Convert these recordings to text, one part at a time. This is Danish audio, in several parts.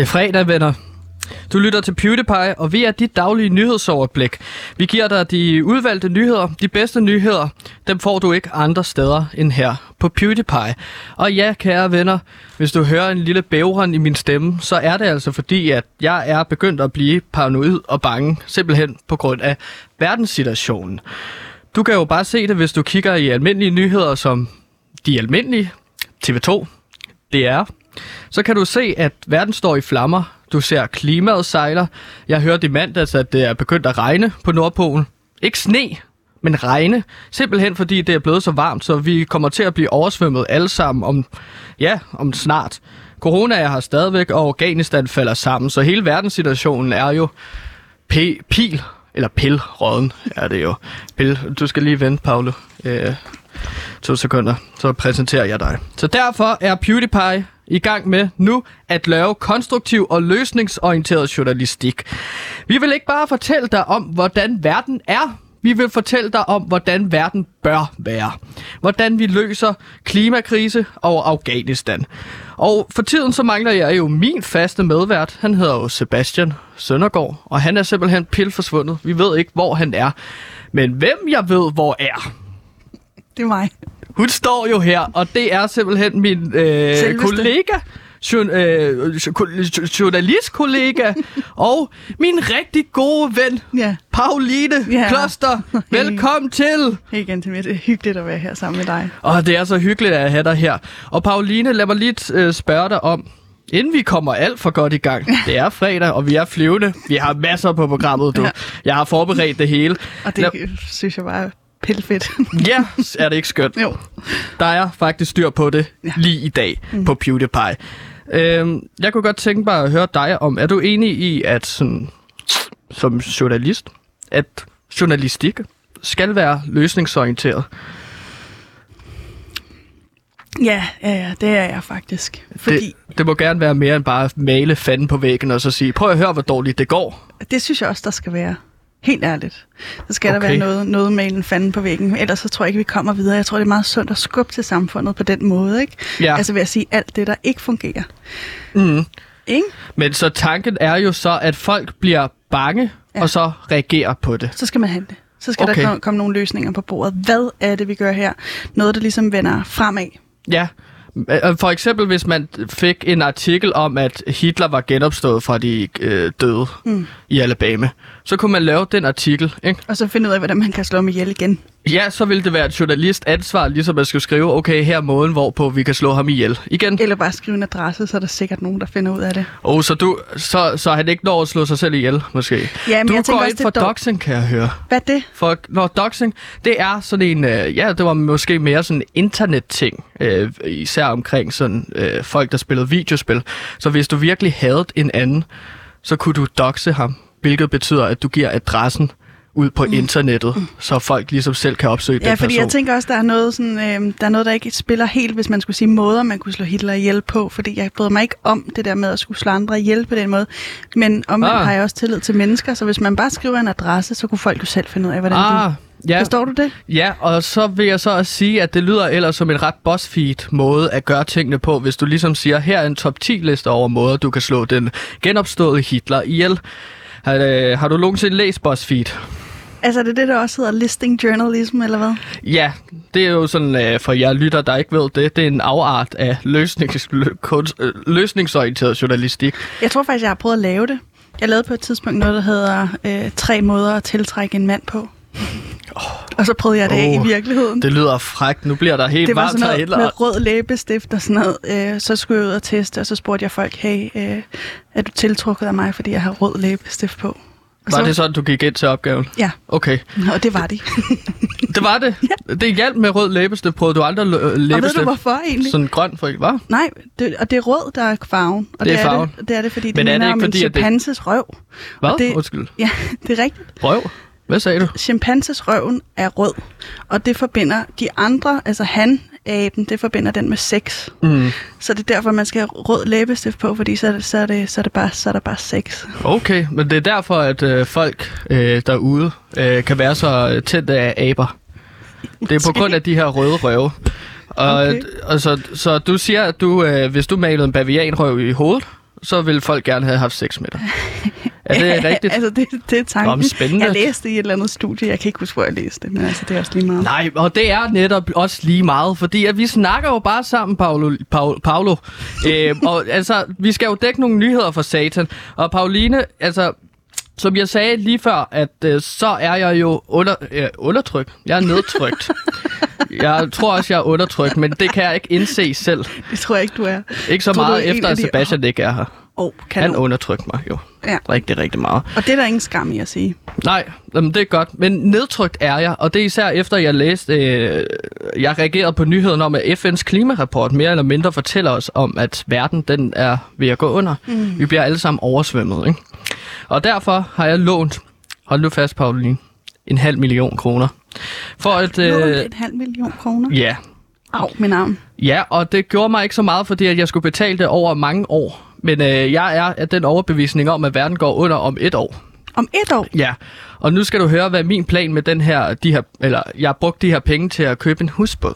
Det er fredag, venner. Du lytter til PewDiePie, og vi er dit daglige nyhedsoverblik. Vi giver dig de udvalgte nyheder, de bedste nyheder. Dem får du ikke andre steder end her på PewDiePie. Og ja, kære venner, hvis du hører en lille bævren i min stemme, så er det altså fordi, at jeg er begyndt at blive paranoid og bange, simpelthen på grund af verdenssituationen. Du kan jo bare se det, hvis du kigger i almindelige nyheder som de almindelige, TV2, DR, så kan du se, at verden står i flammer. Du ser klimaet sejler. Jeg hørte i mandags, at det er begyndt at regne på Nordpolen. Ikke sne, men regne. Simpelthen fordi det er blevet så varmt, så vi kommer til at blive oversvømmet alle sammen om, ja, om snart. Corona er her stadigvæk, og Afghanistan falder sammen, så hele verdenssituationen er jo p- pil, eller pilråden er det jo. Pil, du skal lige vente, Paolo. Øh, to sekunder, så præsenterer jeg dig. Så derfor er PewDiePie i gang med nu at lave konstruktiv og løsningsorienteret journalistik. Vi vil ikke bare fortælle dig om, hvordan verden er, vi vil fortælle dig om, hvordan verden bør være. Hvordan vi løser klimakrise og Afghanistan. Og for tiden så mangler jeg jo min faste medvært. Han hedder jo Sebastian Søndergaard, og han er simpelthen pilforsvundet. Vi ved ikke, hvor han er. Men hvem jeg ved, hvor er, Det er mig hun står jo her, og det er simpelthen min øh, Selveste. kollega, øh, jo- journalistkollega, og min rigtig gode ven, Ja, Pauline Ja. Kloster. Velkommen til! hej igen til mig. Det er hyggeligt at være her sammen med dig. Og det er så hyggeligt at have dig her. Og Pauline, lad mig lige øh, spørge dig om, inden vi kommer alt for godt i gang. Det er fredag, og vi er flyvende. Vi har masser på programmet, du. Ja. Jeg har forberedt det hele. Og det Lad- synes jeg bare pillefedt. Ja, er det ikke skønt? jo. Der er faktisk styr på det Ja. lige i dag mm. på PewDiePie. Øhm, jeg kunne godt tænke mig at høre dig om, er du enig i, at sådan, som journalist, at journalistik skal være løsningsorienteret? Ja, ja, ja, det er jeg faktisk. Fordi Det, det må gerne være mere end bare at male fanden på væggen og så sige, prøv at høre, hvor dårligt det går. det synes jeg også, der skal være. Helt ærligt. Så skal Okay. der være noget, noget med en fanden på væggen. Ellers så tror jeg ikke, vi kommer videre. Jeg tror, det er meget sundt at skubbe til samfundet på den måde. Ikke? Ja. Altså ved at sige alt det, der ikke fungerer. Mm. Ikke? Men så tanken er jo så, at folk bliver bange, ja. Og så reagerer på det. Så skal man handle. Så skal Okay. der komme, komme nogle løsninger på bordet. Hvad er det, vi gør her? Noget, der ligesom vender fremad. Ja. Øh, For eksempel, hvis man fik en artikel om, at Hitler var genopstået fra de øh, døde mm. i Alabama, så kunne man lave den artikel, ikke? Og så finde ud af, hvordan man kan slå ham ihjel igen. Ja, så ville det være et journalist ansvar, ligesom at skulle skrive, okay, her er måden, hvorpå vi kan slå ham ihjel. Igen. Eller bare skrive en adresse, så er der sikkert nogen, der finder ud af det. Oh, så, du, så, så han ikke når at slå sig selv ihjel, måske. Ja, men du jeg går også, ind for dog- doxing, kan jeg høre. Hvad er det? For når doxing, det er sådan en, øh, ja, det var måske mere sådan en internetting, øh, især omkring sådan øh, folk, der spillede videospil. Så hvis du virkelig havde en anden, så kunne du doxe ham, hvilket betyder, at du giver adressen ud på mm. internettet, så folk ligesom selv kan opsøge Ja, den fordi person. jeg tænker også, der er noget, sådan, øh, der er noget, der ikke spiller helt, hvis man skulle sige måder, man kunne slå Hitler ihjel på, fordi jeg bryder mig ikke om det der med at skulle slå andre ihjel på den måde. Men omvendt Ah. har jeg også tillid til mennesker, så hvis man bare skriver en adresse, så kunne folk jo selv finde ud af, hvordan Ah, de... ja, Forstår du det? ja, og så vil jeg så også sige, at det lyder ellers som en ret BuzzFeed måde at gøre tingene på, hvis du ligesom siger, her er en top 10 liste over måder, du kan slå den genopståede Hitler ihjel. Har, øh, har du nogensinde læst BuzzFeed? Altså, er det det, der også hedder listing journalism, eller hvad? Ja, det er jo sådan, øh, for jer lytter, der ikke ved det, det er en afart af løsnings, lø, kunst, øh, løsningsorienteret journalistik. Jeg tror faktisk, jeg har prøvet at lave det. Jeg lavede på et tidspunkt noget, der hedder øh, tre måder at tiltrække en mand på. Og så prøvede jeg det af Åh, i virkeligheden. Det lyder frækt. Nu bliver der helt det var varmt sådan noget herinde. med rød læbestift og sådan noget. Øh, så skulle jeg ud og teste, og så spurgte jeg folk, hey, øh, er du tiltrukket af mig, fordi jeg har rød læbestift på? Var så, det sådan, du gik ind til opgaven? Ja, Okay. og det var de. Det var det. Ja. Det hjalp med rød læbestift. Prøvede du aldrig lø- og ved læbestift? du hvorfor egentlig? Sådan grøn, for ikke, var? Nej, det, og det er rød, der er farven. Og Det er farven. Det, det er det, fordi det Men er det minder ikke om fordi, en at det- chimpanses røv. Hvad? Og det- Undskyld. Ja, det er rigtigt. Røv? Hvad sagde du? Chimpanses røven er rød, og det forbinder de andre, altså han, aben, det forbinder den med sex. Mm. Så det er derfor, man skal have rød læbestift på, fordi så så er det, så er det, bare, så er det bare sex. Okay, men det er derfor, at øh, folk øh, derude øh, kan være så øh, tændte af aber. Det er på grund af de her røde røve. Og, Okay. og så, så du siger, at du, øh, hvis du malede en bavianrøv i hovedet, så vil folk gerne have haft sex med dig. Er det rigtigt? altså, det, det er tanken. Nå, spændende. Jeg læste i et eller andet studie. Jeg kan ikke huske, hvor jeg læste det, men altså, det er også lige meget. Nej, og det er netop også lige meget, fordi at vi snakker jo bare sammen, Paolo. Paolo, Paolo. øh, og altså, vi skal jo dække nogle nyheder for satan. Og Pauline, altså, som jeg sagde lige før, at øh, så er jeg jo under, øh, undertrykt. Jeg er nedtrykt. jeg tror også, jeg er undertrykt, men det kan jeg ikke indse selv. Det tror jeg ikke, du er. Ikke så Tror meget efter, at de- Sebastian ikke er her. Oh, kan Han du? undertrykte mig jo Ja. rigtig, rigtig meget. Og det er der ingen skam i at sige. Nej, jamen, det er godt. Men nedtrykt er jeg, og det er især efter, jeg læste, øh, jeg reagerede på nyheden om, at FN's klimarapport mere eller mindre fortæller os om, at verden den er ved at gå under. Mm. Vi bliver alle sammen oversvømmet, ikke? Og derfor har jeg lånt, hold nu fast, Pauline, en halv million kroner. For at... Øh... En halv million kroner. ja, Au, min arm. Ja, og det gjorde mig ikke så meget, fordi at jeg skulle betale det over mange år. Men øh, jeg er af den overbevisning om, at verden går under om et år. Om et år. Ja, og nu skal du høre, hvad min plan med den her, de her, eller jeg har brugt de her penge til at købe en husbåd.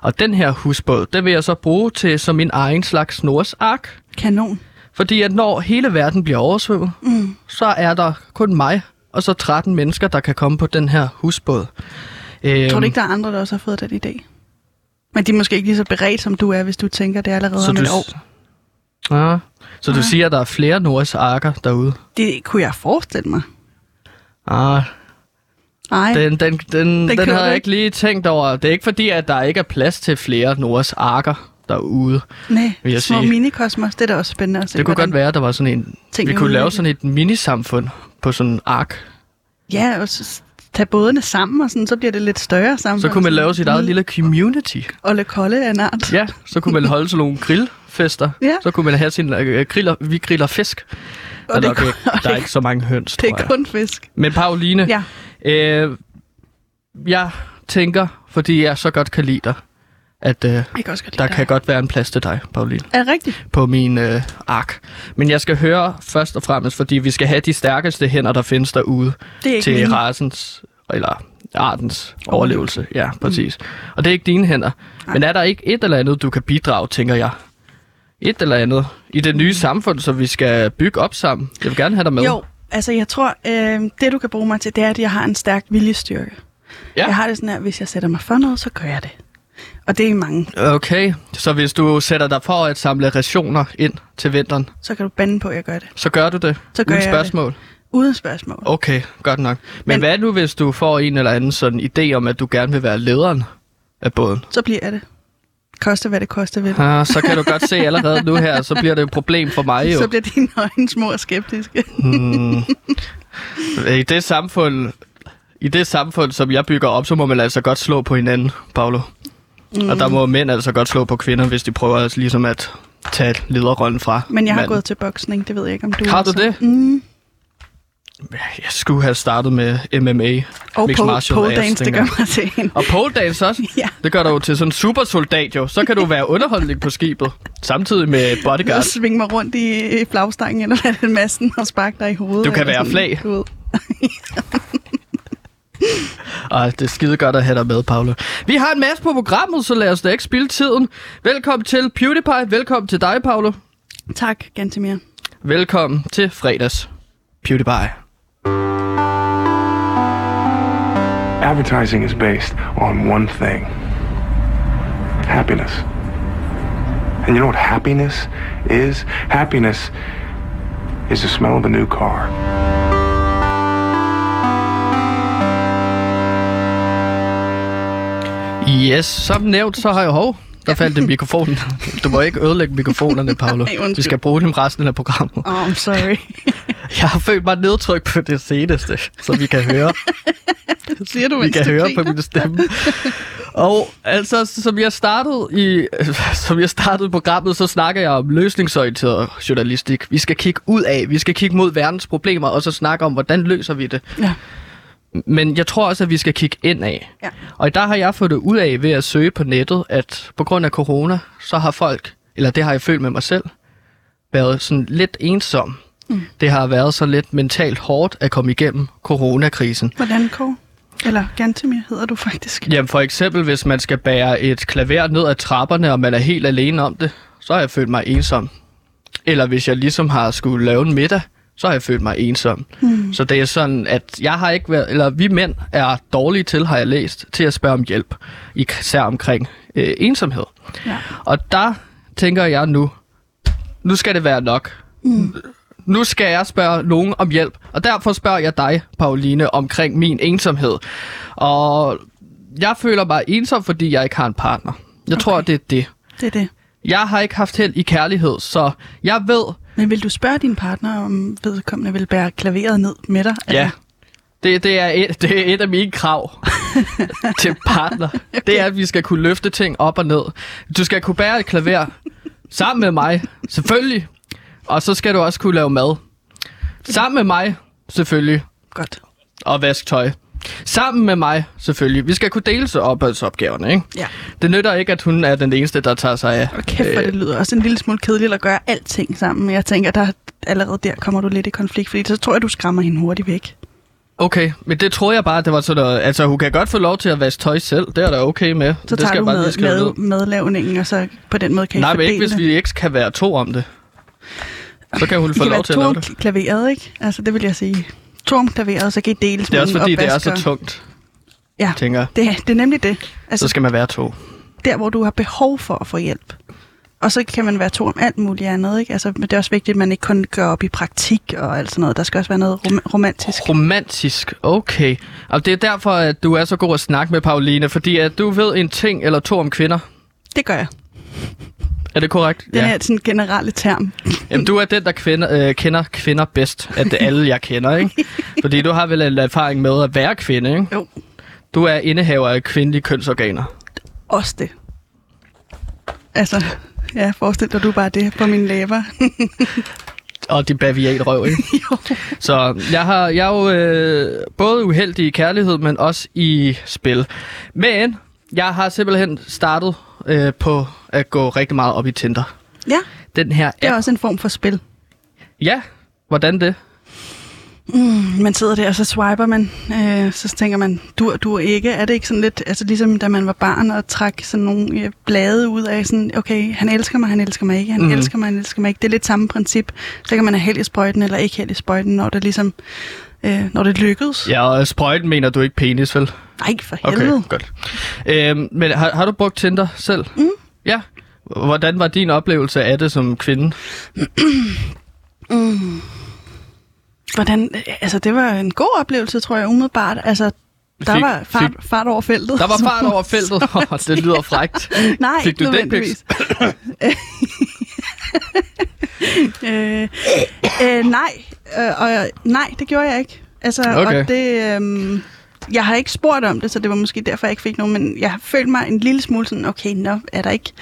Og den her husbåd, den vil jeg så bruge til som min egen slags Noahs ark. Kanon. Fordi at når hele verden bliver oversvømmet, mm. så er der kun mig og så 13 mennesker, der kan komme på den her husbåd. Øhm, Tror du ikke, der er andre, der også har fået den idé? Men de er måske ikke lige så beredt, som du er, hvis du tænker, det er allerede så om du, et år. Ja, så du siger, at der er flere Noahs arker derude? Det kunne jeg forestille mig. Ah, Nej, Den, den, den, den køber havde jeg ikke? ikke lige tænkt over. Det er ikke fordi, at der ikke er plads til flere Noras arker derude. nej. vil jeg Små sige. minikosmos, det er da også spændende at se. Det kunne godt være, at der var sådan en... Vi kunne lave sådan et minisamfund på sådan en ark. Ja, og så tage bådene sammen, og sådan, så bliver det lidt større sammen. Så kunne man lave sit eget lille community. Olle Kolle af en art. Ja, så kunne man holde sådan nogle grillfester. Ja. Så kunne man have sin øh, griller, vi griller fisk. Og Og det, er kun- er, og der er ikke så mange høns, det er kun fisk. Men Pauline, Ja. øh, jeg tænker, fordi jeg så godt kan lide dig, at øh, kan der dig. kan godt være en plads til dig, Pauline. Er det rigtigt? på min øh, ark. Men jeg skal høre først og fremmest, fordi vi skal have de stærkeste hænder, der findes derude er til mine. rasens, eller artens overlevelse. Ja, præcis. Mm. Og det er ikke dine hænder. Nej. Men er der ikke et eller andet, du kan bidrage, tænker jeg? Et eller andet i det nye samfund, som vi skal bygge op sammen. Jeg vil gerne have dig med. Jo, altså jeg tror, øh, det du kan bruge mig til, det er, at jeg har en stærk viljestyrke. Ja. Jeg har det sådan her, hvis jeg sætter mig for noget, så gør jeg det. Og det er mange. Okay, så hvis du sætter dig for at samle rationer ind til vinteren, Så kan du bande på, at jeg gør det. så gør du det? Så gør Uden jeg det. spørgsmål? Uden spørgsmål. Okay, godt nok. Men, Men- hvad nu, hvis du får en eller anden sådan idé om, at du gerne vil være lederen af båden? Så bliver jeg det. Koste hvad det koste vil. Ah, så kan du godt se allerede nu her, så bliver det et problem for mig jo. Så bliver dine øjne små og skeptiske. Hmm. I det samfund, i det samfund, som jeg bygger op, så må man altså godt slå på hinanden, Paolo. Mm. Og der må mænd altså godt slå på kvinder, hvis de prøver altså ligesom at tage lederrollen fra Men jeg har manden. gået til boksning, det ved jeg ikke, om du Har du det? Mm. Jeg skulle have startet med MMA. Og Mixed pole, martial pole arts, dance, det gør mig til en. Og pole dance også? Ja. Det gør du jo til sådan en supersoldat jo. Så kan du være underholdning på skibet. Samtidig med bodyguard. svinge mig rundt i, flagstangen eller hvad det er, masten og sparke dig i hovedet. Du kan være sådan, flag. du ved. Ej, det er skide godt at have dig med, Paolo. Vi har en masse på programmet, så lad os da ikke spilde tiden. Velkommen til PewDiePie. Velkommen til dig, Paolo. Tak, Gantemir. Velkommen til fredags PewDiePie. Advertising is based on one thing happiness. And you know what happiness is? Happiness is the smell of a new car. Yes, som nævnt, så har jeg hov. Der faldt en mikrofon. Du må ikke ødelægge mikrofonerne, Paolo. Vi skal bruge dem resten af programmet. Oh, I'm sorry. Jeg har følt mig nedtrykt på det seneste, så vi kan høre. Siger du, vi kan du høre på min stemme. Og altså, som jeg startede i, som jeg startede programmet, så snakker jeg om løsningsorienteret journalistik. Vi skal kigge ud af, vi skal kigge mod verdens problemer, og så snakke om, hvordan løser vi det. Ja. Men jeg tror også, at vi skal kigge ind af. Ja. Og der har jeg fået det ud af ved at søge på nettet, at på grund af corona, så har folk, eller det har jeg følt med mig selv, været sådan lidt ensom. Mm. Det har været så lidt mentalt hårdt at komme igennem coronakrisen. Hvordan, Kåre? Eller Gantemir hedder du faktisk. Jamen for eksempel, hvis man skal bære et klaver ned ad trapperne, og man er helt alene om det, så har jeg følt mig ensom eller hvis jeg ligesom har skulle lave en middag, så har jeg følt mig ensom. Mm. Så det er sådan, at jeg har ikke været, eller vi mænd er dårlige til, har jeg læst, til at spørge om hjælp, især omkring øh, ensomhed. Ja. Og der tænker jeg nu, nu skal det være nok. Mm. Nu skal jeg spørge nogen om hjælp, og derfor spørger jeg dig, Pauline, omkring min ensomhed. Og jeg føler mig ensom, fordi jeg ikke har en partner. Jeg okay. tror, det er det. Det er det. Jeg har ikke haft held i kærlighed, så jeg ved, Men vil du spørge din partner, om vedkommende vil bære klaveret ned med dig? ja, det, det, er et, det er et af mine krav til partner. okay. Det er, at vi skal kunne løfte ting op og ned. Du skal kunne bære et klaver sammen med mig, selvfølgelig. Og så skal du også kunne lave mad. Sammen med mig, selvfølgelig. Godt. Og vaske tøj. Sammen med mig, selvfølgelig. Vi skal kunne dele så opholdsopgaverne, ikke? Ja. Det nytter ikke, at hun er den eneste, der tager sig af. Og kæft, hvor det lyder også en lille smule kedeligt at gøre alting sammen. Jeg tænker, der allerede der kommer du lidt i konflikt, fordi så tror jeg, du skræmmer hende hurtigt væk. Okay, men det tror jeg bare, det var sådan noget... Altså, hun kan godt få lov til at vaske tøj selv. Det er der okay med. Så det tager skal du bare med, med, ned. madlavningen, og så på den måde kan I Nej, men fordele ikke hvis vi ikke kan være to om det. Så kan hun I få kan lov til at lave det. klaveret, ikke? Altså, det vil jeg sige. To om klaveret, så kan I dele Det er også fordi, det er så tungt, Ja, tænker det, det er nemlig det. Så Altså, skal man være to. der, hvor du har behov for at få hjælp. Og så kan man være to om alt muligt andet, ikke? Altså, men det er også vigtigt, at man ikke kun gør op i praktik og alt sådan noget. Der skal også være noget rom- romantisk. Romantisk, okay. Og det er derfor, at du er så god at snakke med, Pauline, fordi at du ved en ting eller to om kvinder. Det gør jeg. Er det korrekt? Den ja. er sådan generelle term. Jamen, du er den, der kvinder, øh, kender kvinder bedst af det alle, jeg kender, ikke? Fordi du har vel en erfaring med at være kvinde, ikke? Jo, Du er indehaver af kvindelige kønsorganer. også det. Altså, ja, forestil dig, du bare det på mine læber. Og de baviat røv, ikke? jo. Så jeg, har, jeg er jo øh, både uheldig i kærlighed, men også i spil. Men jeg har simpelthen startet øh, på at gå rigtig meget op i Tinder. Ja, Den her det er app. også en form for spil. Ja, hvordan det? Man sidder der, og så swiper man, øh, så tænker man, du du ikke. Er det ikke sådan lidt, altså ligesom da man var barn og trak sådan nogle øh, blade ud af sådan, okay, han elsker mig, han elsker mig ikke, han mm. elsker mig, han elsker mig ikke. Det er lidt samme princip. Så kan man have held i sprøjten eller ikke held i sprøjten, når det ligesom, øh, når det lykkedes. Ja, og sprøjten mener du ikke penis, vel? Nej, for helvede. Okay, godt. Øhm, men har, har du brugt Tinder selv? Mm. Ja. Hvordan var din oplevelse af det som kvinde? Hvordan, altså det var en god oplevelse, tror jeg, umiddelbart. Altså, der Fik- var fart, fik- fart over feltet. Der var fart over feltet. Det lyder frægt. Nej, Fik du dick nødvendigvis. øh, øh, nej, øh, og, nej, det gjorde jeg ikke. Altså, Okay. og det, øh, jeg har ikke spurgt om det, så det var måske derfor, jeg ikke fik nogen, men jeg har følt mig en lille smule sådan, okay, nå, er der ikke...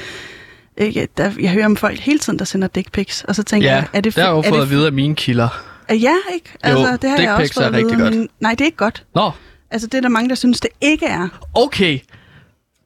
Jeg, der, jeg hører om folk hele tiden, der sender dick pics, og så tænker Ja, jeg, er det det har jeg jo fået at vide af mine kilder. Øh, Ja, ikke? Altså, det har dick jeg også fået er rigtig godt. Men, nej, det er ikke godt. Nå, Altså, det er der mange, der synes, det ikke er. okay.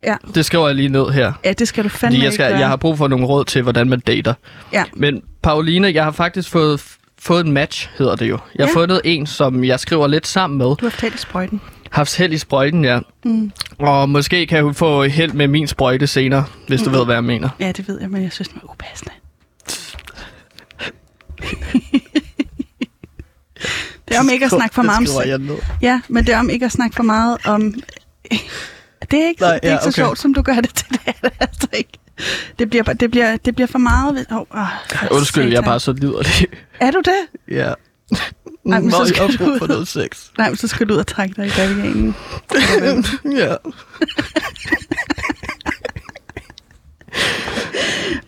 Ja, Det skriver jeg lige ned her. ja det skal du fandme Fordi jeg, skal, jeg har brug for nogle råd til, hvordan man dater. Ja. Men Pauline, jeg har faktisk fået, fået en match, hedder det jo. Jeg har Ja. fundet en, som jeg skriver lidt sammen med. Du har fortalt i sprøjten. Haft held i sprøjten, ja. Mm. Og måske kan hun få held med min sprøjte senere, hvis du ved, hvad jeg mener. Ja, det ved jeg, men jeg synes, det var upassende. det er om ikke at snakke for meget om. Ja, men det er om ikke at snakke for meget om... Det er ikke, Nej, Nej, det er ja, ikke så okay. sjovt, som du gør det til. Det er det altså ikke. Det bliver, bare- det bliver, det bliver for meget... ved- Oh, oh, Undskyld, jeg er bare så liderlig. Er du det? ja. Ej, men så skal jeg du ud. for noget sex. Nej, men så skal du ud og trække dig i bavianen. ja.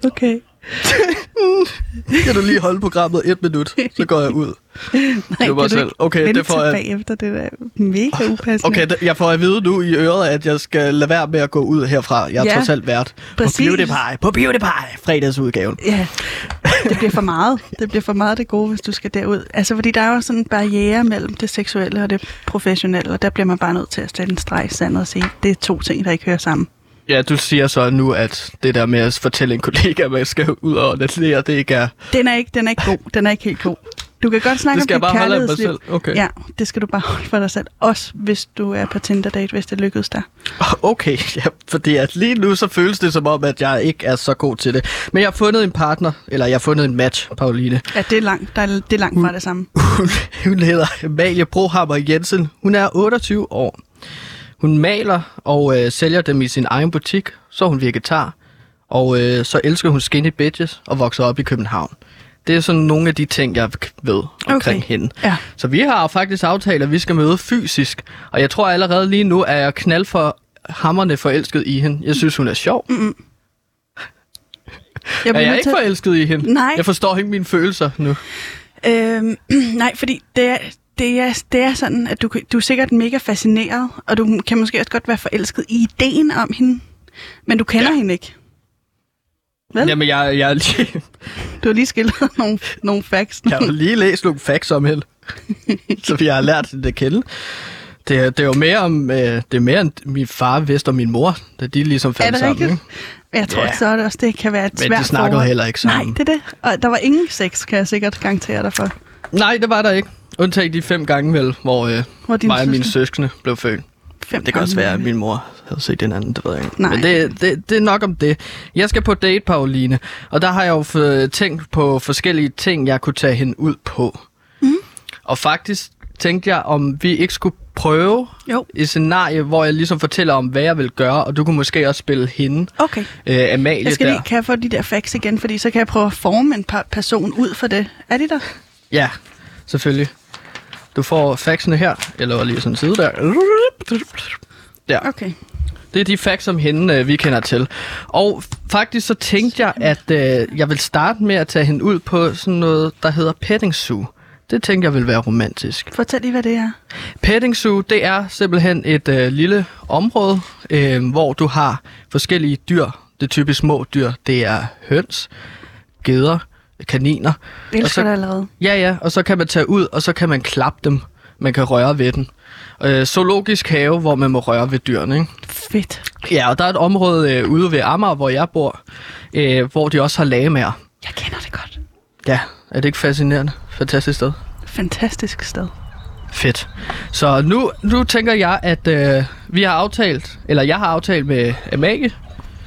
Okay. Kan du lige holde programmet et minut, så går jeg ud. Nej, Det var selv. Okay, det får jeg- bagefter, det er da mega upassende. Okay, jeg får at vide nu i øret, at jeg skal lade være med at gå ud herfra. Jeg er Ja, trods alt vært præcis. på Beauty Pie. På Beauty Pie, fredagsudgaven. Ja, det bliver for meget. Det bliver for meget det gode, hvis du skal derud. Altså, fordi der er jo sådan en barriere mellem det seksuelle og det professionelle, og der bliver man bare nødt til at sætte en streg i sandet og sige, det er to ting, der ikke hører sammen. Ja, du siger så nu, at det der med at fortælle en kollega, at man skal ud og natlere, det ikke er... Den er ikke, den er ikke god. Den er ikke helt god. Du kan godt snakke Det skal om dit kærlighedsliv. selv. Okay. Ja, det skal du bare holde for dig selv. Også hvis du er på Tinder-date, hvis det lykkedes dig. Okay, ja, fordi at lige nu så føles det som om, at jeg ikke er så god til det. Men jeg har fundet en partner, eller jeg har fundet en match, Pauline. Ja, det er langt, der er, det er langt fra det samme. Hun, hun hedder Amalie Brohammer Jensen. Hun er 28 år. Hun maler og øh, sælger dem i sin egen butik. Så hun vegetar. Og øh, så elsker hun skinny bitches og vokser op i København. Det er sådan nogle af de ting, jeg ved omkring Okay. hende. Ja. Så vi har faktisk aftalt, at vi skal møde fysisk. Og jeg tror allerede lige nu, at jeg knald for hammerne forelsket i hende. Jeg synes, hun er sjov. Mm. Jeg Er jeg ikke forelsket i hende? Nej. Jeg forstår ikke mine følelser nu. Øhm, nej, fordi det er, det, er, det er sådan, at du, du er sikkert mega fascineret, og du kan måske også godt være forelsket i ideen om hende, men du kender Ja. hende ikke. Vel? Jamen, jeg, jeg, lige, Du har lige skildret nogle, nogle facts. jeg har lige læst nogle facts om hende, så vi har lært det at kende. Det, er- det er jo mere om, øh, det er mere end min far vidste om min mor, da de ligesom er det sammen. rigtigt? Ikke? Jeg tror Ja. så er det også, det kan være et Men svært de snakkede forhold. heller ikke sammen. Nej, det er det. Og der var ingen sex, kan jeg sikkert garantere dig for. Nej, det var der ikke. Undtagen de fem gange vel, hvor øh, Hvor mig og mine søskende- blev født. Fem Det kan også være, at min mor havde set den anden, det ved jeg ikke. Nej. Men det, det, det er nok om det. Jeg skal på date, Pauline, og der har jeg jo f- tænkt på forskellige ting, jeg kunne tage hende ud på. Mm. Og faktisk tænkte jeg, om vi ikke skulle prøve Jo, et scenarie, hvor jeg ligesom fortæller om, hvad jeg vil gøre, og du kunne måske også spille hende, okay. øh, Amalie Jeg skal der. lige, kan jeg få de der facts igen, fordi så kan jeg prøve at forme en par person ud for det. Er de der? Ja, selvfølgelig. Du får faxene her, eller lige sådan en side der. Der. Okay. Det er de facts om hende, øh, vi kender til. Og faktisk så tænkte jeg, at øh, jeg vil starte med at tage hende ud på sådan noget, der hedder petting zoo. Det tænkte jeg vil være romantisk. Fortæl lige, hvad det er. Petting zoo, det er simpelthen et øh, lille område, øh, hvor du har forskellige dyr. Det er typisk små dyr. Det er høns, geder, kaniner. Jeg elsker Og så- det allerede. Ja, ja, og så kan man tage ud, og så kan man klappe dem. Man kan røre ved den. Øh, zoologisk have, hvor man må røre ved dyrene, ikke? Fedt. Ja, og der er et område øh, ude ved Amager, hvor jeg bor, øh, hvor de også har lagemager. Jeg kender det godt. Ja, er det ikke fascinerende? Fantastisk sted. Fantastisk sted. Fedt. Så nu, nu tænker jeg, at øh, vi har aftalt, eller jeg har aftalt med Amalie,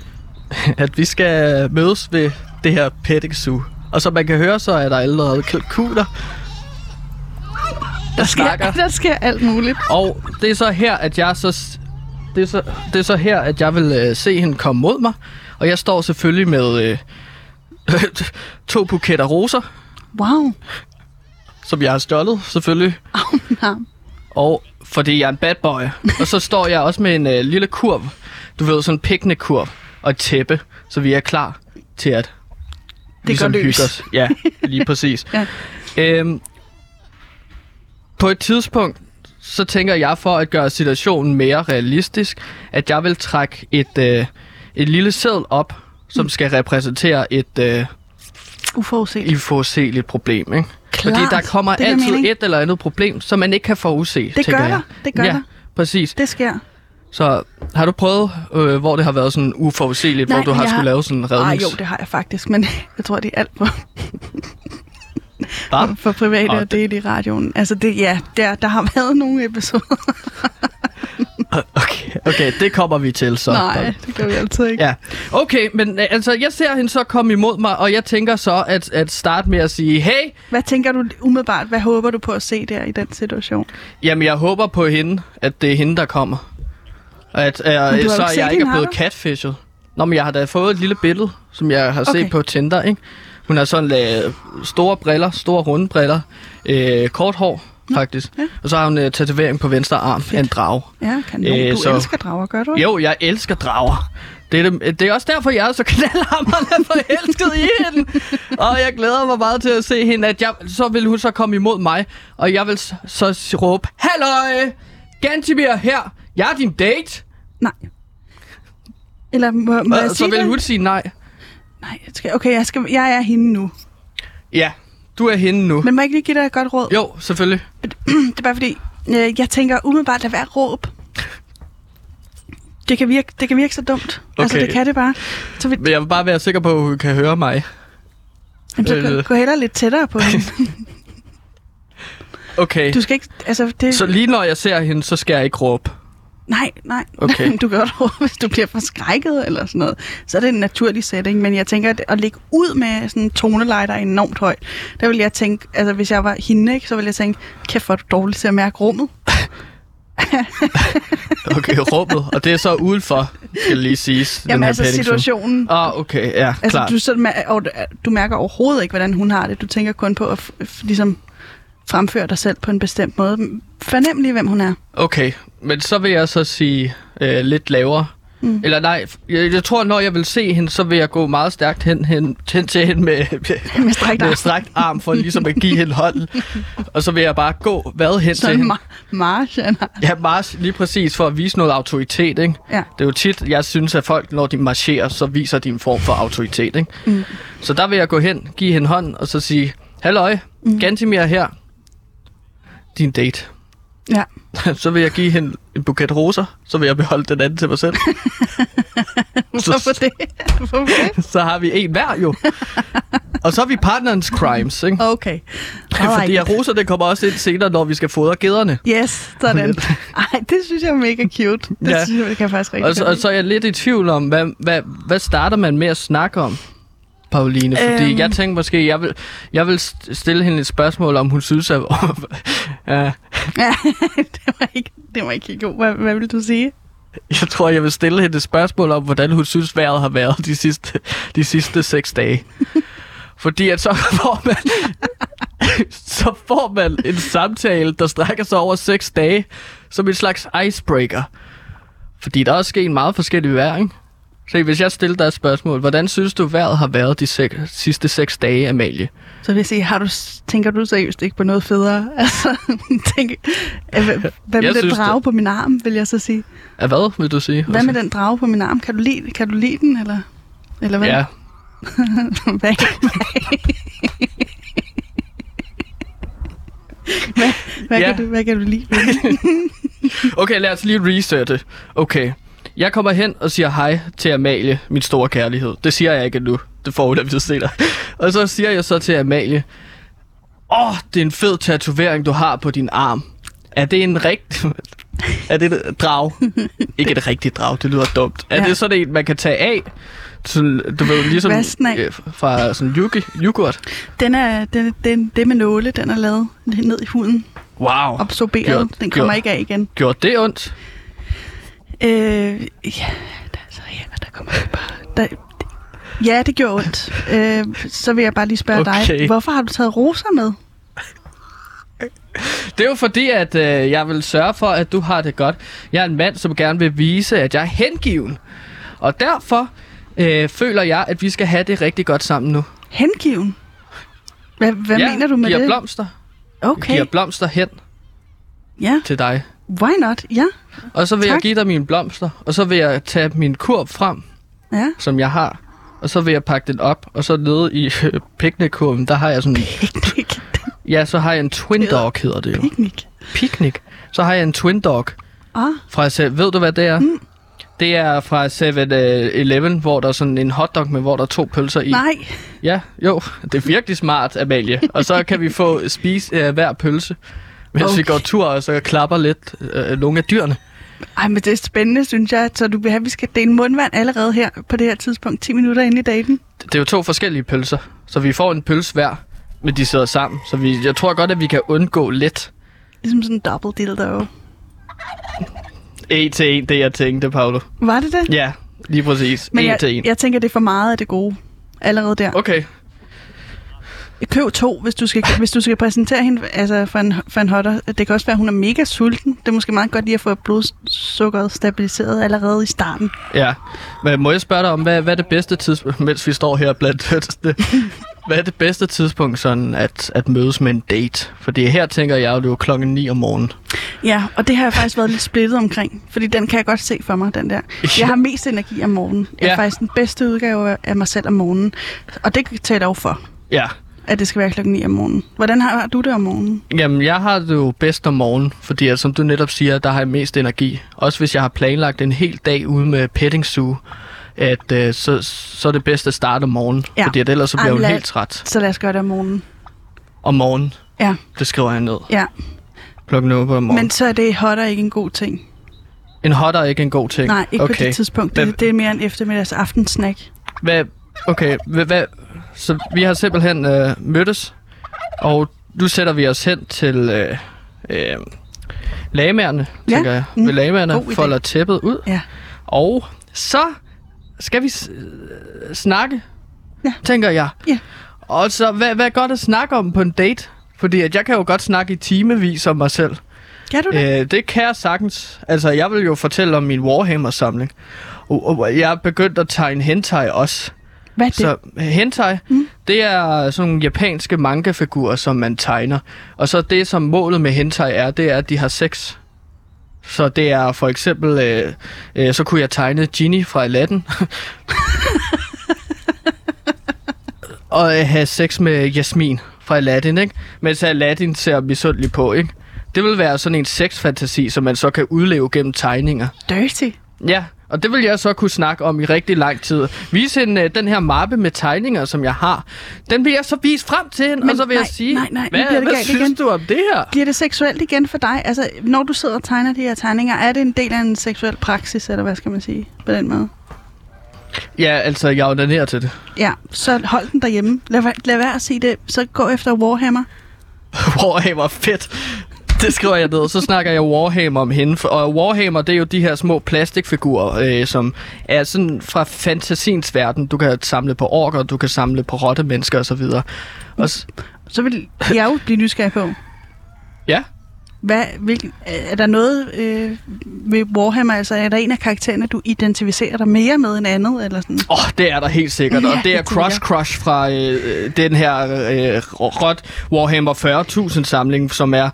at vi skal mødes ved det her petting zoo. Og som man kan høre, så er der allerede kalkuner. Der sker, snakker. der sker alt muligt. Og det er så her, at jeg så... Det er så, det er så her, at jeg vil øh, se hende komme mod mig. Og jeg står selvfølgelig med øh, to buketter roser, Wow. som jeg har stjålet, selvfølgelig. Ja. Og fordi jeg er en bad boy. og så står jeg også med en øh, lille kurv. Du ved, sådan en picnic-kurv og et tæppe, så vi er klar til at ligesom går løs. os. Ja, lige præcis. Ja. Øhm, på et tidspunkt, så tænker jeg for at gøre situationen mere realistisk, at jeg vil trække et, øh, et lille sædel op, som skal repræsentere et øh, Uforudset. uforudsigeligt problem. Ikke? Klart. Fordi der kommer Det altid mening. et eller andet problem, som man ikke kan forudse, Det gør jeg. der. Det gør ja, der. præcis. Det sker. Så har du prøvet, øh, hvor det har været sådan uforudsigeligt, hvor Nej, du har skulle har- lave sådan en rednings... jo, det har jeg faktisk, men jeg tror, det er alt for, Hva? for private Åh, at dele i radioen. Altså, det, ja, der, der har været nogle episoder. Okay, okay, det kommer vi til så. Nej, det gør vi altid ikke. Ja, okay, men øh, altså, jeg ser hende så komme imod mig, og jeg tænker så at, at starte med at sige, hey, Hvad tænker du umiddelbart? Hvad håber du på at se der i den situation? jamen jeg håber på hende, at det er hende, der kommer. At øh, jo så set jeg ikke er blevet du? catfishet. Nå, men jeg har da fået et lille billede, som jeg har set Okay. på Tinder, ikke? Hun har sådan øh, store briller, store runde briller, øh, kort hår, faktisk. ja. Og så har hun øh, tatovering på venstre arm af en drag. Ja, kan øh, Øh, du så- elsker drager, gør du? Jo, jeg elsker drager. Det er, det, det er også derfor, jeg er så knaldhammerende forelsket i hende. Og jeg glæder mig meget til at se hende, at jeg, så vil hun så komme imod mig, og jeg vil så s- råbe, Halløj! Gantibir her! Jeg er din date! Nej. Eller må, må jeg Og så sige vil det? hun sige nej. Nej, jeg skal, okay, jeg, skal, jeg er hende nu. Ja, du er hende nu. Men må jeg ikke lige give dig et godt råd? Jo, selvfølgelig. Det er bare fordi, øh, jeg tænker umiddelbart, lad være råb. Det kan virke, det kan virke så dumt. Okay. Altså, Okay. det kan det bare. Så, vi, Men jeg vil bare være sikker på, at hun kan høre mig. jamen, så øh. gå, gå hellere lidt tættere på hende. Okay. Du skal ikke... Altså, det, Så lige når jeg ser hende, så skal jeg ikke råbe. Nej, nej. Okay. du kan godt råbe, hvis du bliver forskrækket eller sådan noget. Så er det en naturlig setting. Men jeg tænker, at at lægge ud med sådan en toneleje, der er enormt højt, der vil jeg tænke, altså hvis jeg var hende, ikke, så ville jeg tænke, kæft hvor er du dårlig til at mærke rummet. Okay, rummet. Og det er så udenfor, skal lige siges. Jamen her altså situationen. Ah, okay, ja, Altså, klart. du, så, og du mærker overhovedet ikke, hvordan hun har det. Du tænker kun på at f- f- ligesom fremføre dig selv på en bestemt måde. Fornem lige, hvem hun er. Okay, men så vil jeg så sige øh, lidt lavere. Mm. Eller nej, jeg, jeg tror, når jeg vil se hende, så vil jeg gå meget stærkt hen, hen, hen til hende med, Med strakt arm. med strakt arm, for ligesom at give hende hånden. Og så vil jeg bare gå hvad hen til Sådan hende. ma- march, han har. Ja, march lige præcis for at vise noget autoritet, ikke? Ja. Det er jo tit, jeg synes, at folk, når de marcherer, så viser de en form for autoritet, ikke? Mm. Så der vil jeg gå hen, give hende hånd, og så sige, Halløj, mm. Gantimir her. Din date. Ja. så vil jeg give hende en buket roser, så vil jeg beholde den anden til mig selv. Hvorfor det? Hvorfor det? så har vi en hver jo. og så har vi partnerens crimes, ikke? Okay. Fordi at roser, det kommer også ind senere, når vi skal fodre gæderne. Yes, sådan. Ej, det synes jeg er mega cute. Det Ja. synes jeg, det kan jeg faktisk rigtig Og så, og så er jeg lidt i tvivl om, hvad, hvad, hvad starter man med at snakke om, Pauline? Fordi Øhm. jeg tænkte måske, jeg vil, jeg vil st- stille hende et spørgsmål, om hun synes, at... Ja, det var ikke, det var ikke helt god. Hvad, hvad vil du sige? jeg tror, jeg vil stille hende et spørgsmål om, hvordan hun synes, vejret har været de sidste, de sidste seks dage. Fordi at så får man... så får man en samtale, der strækker sig over seks dage, som en slags icebreaker. Fordi der er også sket meget forskellige vejr, ikke? Se, hvis jeg stiller dig et spørgsmål, hvordan synes du, vejret har været de sek- sidste seks dage, Amalie? Så vil jeg sige, har du, tænker du seriøst ikke på noget federe? Altså, tænk, øh, hvad, med den drage det. på min arm, vil jeg så sige? Ja, hvad vil du sige? Hvad med den drage på min arm? Kan du lide, kan du lide den, eller, eller hvad? Ja, hvad? hvad, hvad, Ja. kan du, hvad kan du lide? okay, lad os lige resette. Okay, jeg kommer hen og siger hej til Amalie, min store kærlighed. Det siger jeg ikke endnu. Det får hun at vide senere. Og så siger jeg så til Amalie, åh, oh, det er en fed tatovering, du har på din arm. Er det en rigtig... er det et drag? ikke et rigtigt drag, det lyder dumt. Er Ja. det sådan en, man kan tage af? Sådan, du ved, ligesom øh, fra sådan yugi, yoghurt. Den er, den, den, det med nåle, den er lavet ned i huden. Wow. Absorberet. Gjort- den kommer gjort. ikke af igen. Gjorde det ondt? Øh, ja, der, så ja, der kommer bare... Der, ja, det gjorde ondt. Øh, så vil jeg bare lige spørge Okay. dig, hvorfor har du taget roser med? Det er jo fordi, at øh, jeg vil sørge for, at du har det godt. Jeg er en mand, som gerne vil vise, at jeg er hengiven. Og derfor øh, føler jeg, at vi skal have det rigtig godt sammen nu. Hengiven? Hvad, hvad jeg mener du med giver det? blomster. Jeg Okay, giver blomster hen ja. til dig. Why not? Ja, Og så vil jeg Tak. give dig mine blomster. Og så vil jeg tage min kurv frem, ja. som jeg har. Og så vil jeg pakke den op. Og så nede i øh, picnickurven, der har jeg sådan... Picnic. Ja, så har jeg en twin dog, hedder det jo. Picnic. Picnic. Så har jeg en twin dog. Ah, Fra, ved du, hvad det er? Mm. Det er fra 7-Eleven, hvor der er sådan en hotdog med, hvor der er to pølser i. nej. Ja, jo, det er virkelig smart, Amalie. Og så kan vi få spise øh, hver pølse, mens okay. vi går tur, og så klapper lidt øh, nogle af dyrene. Ej, men det er spændende, synes jeg. Så du vil have, at vi skal dele mundvand allerede her på det her tidspunkt, 10 minutter inde i daten. Det er jo to forskellige pølser, så vi får en pølse hver, men de sidder sammen. Så vi, jeg tror godt, at vi kan undgå lidt Ligesom sådan en double dildo. en til en, det jeg tænkte, Paolo. Var det det? Ja, lige præcis. Men en jeg, til en. jeg tænker, det er for meget af det gode. Allerede der. Okay, Køb to, hvis du skal, hvis du skal præsentere hende altså for, en, for en hotter. Det kan også være, at hun er mega sulten. Det er måske meget godt lige at få blodsukkeret stabiliseret allerede i starten. ja. Men må jeg spørge dig om, hvad, hvad er det bedste tidspunkt, mens vi står her blandt hønsene, hvad er det bedste tidspunkt sådan at, at mødes med en date? Fordi her tænker jeg jo, det er klokken 9 om morgenen. Ja, og det har jeg faktisk været lidt splittet omkring. Fordi den kan jeg godt se for mig, den der. Jeg har mest energi om morgenen. Jeg er Ja. faktisk den bedste udgave af- mig selv om morgenen. Og det taler jo for, Ja, at det skal være klokken 9 om morgenen. Hvordan har, du det om morgenen? Jamen, jeg har det jo bedst om morgenen, fordi at, som du netop siger, der har jeg mest energi. Også hvis jeg har planlagt en hel dag ude med petting zoo, at øh, så, så er det bedst at starte om morgenen, Ja. fordi at ellers så bliver Ej, hun lad- helt træt Så lad os gøre det om morgenen. om morgenen. Ja, Det skriver jeg ned. ja. Klokken 8 på morgen. Men så er det hotter ikke en god ting. En hot er ikke en god ting. Nej, ikke okay. på det tidspunkt. Hvad- Det, det er mere en eftermiddags aftensnack. Hvad, okay, hvad, så vi har simpelthen øh, mødtes, og nu sætter vi os hen til øh, øh, lagmærerne, Ja, tænker jeg. mm, Ved lagmærerne, folder tæppet ud, Ja. og så skal vi s- øh, snakke, Ja. tænker jeg. Ja. Og så, hvad, hvad er godt at snakke om på en date? Fordi at jeg kan jo godt snakke i timevis om mig selv. Kan du det? Øh, det kan jeg sagtens. Altså, jeg vil jo fortælle om min Warhammer-samling. Og, og jeg er begyndt at tegne hentai også. Hvad er det? Så hentai, mm. det er sådan nogle japanske manga-figurer, som man tegner. Og så det, som målet med hentai er, det er, at de har sex. Så det er for eksempel, øh, øh, så kunne jeg tegne Genie fra Aladdin. og øh, have sex med Jasmin fra Aladdin, ikke? Mens Aladdin ser misundelig på, ikke? Det vil være sådan en sexfantasi, som man så kan udleve gennem tegninger. Dirty. Ja, og det vil jeg så kunne snakke om i rigtig lang tid. Vise hende øh, den her mappe med tegninger, som jeg har. Den vil jeg så vise frem til hende, Men og så vil nej, jeg sige, nej, nej, hvad, bliver det hvad synes igen. du om det her? Bliver det seksuelt igen for dig? Altså, når du sidder og tegner de her tegninger, er det en del af en seksuel praksis, eller hvad skal man sige på den måde? Ja, altså, jeg onanerer til det. Ja, så hold den derhjemme. Lad, lad være at sige det. Så gå efter Warhammer. Warhammer, fedt. Det skriver jeg ned. Så snakker jeg Warhammer om hende. Og Warhammer, det er jo de her små plastikfigurer, øh, som er sådan fra fantasiens verden. Du kan samle på orker, du kan samle på rottemennesker osv. Og s- Så vil jeg jo blive nysgerrig på. ja, Hvad, hvilken, er der noget øh, ved Warhammer, altså er der en af karaktererne, du identificerer dig mere med end andet? Eller sådan? Åh, oh, det er der helt sikkert. Ja, og det er Crush. Crush fra øh, den her øh, Rot Warhammer 40.000 samling, som er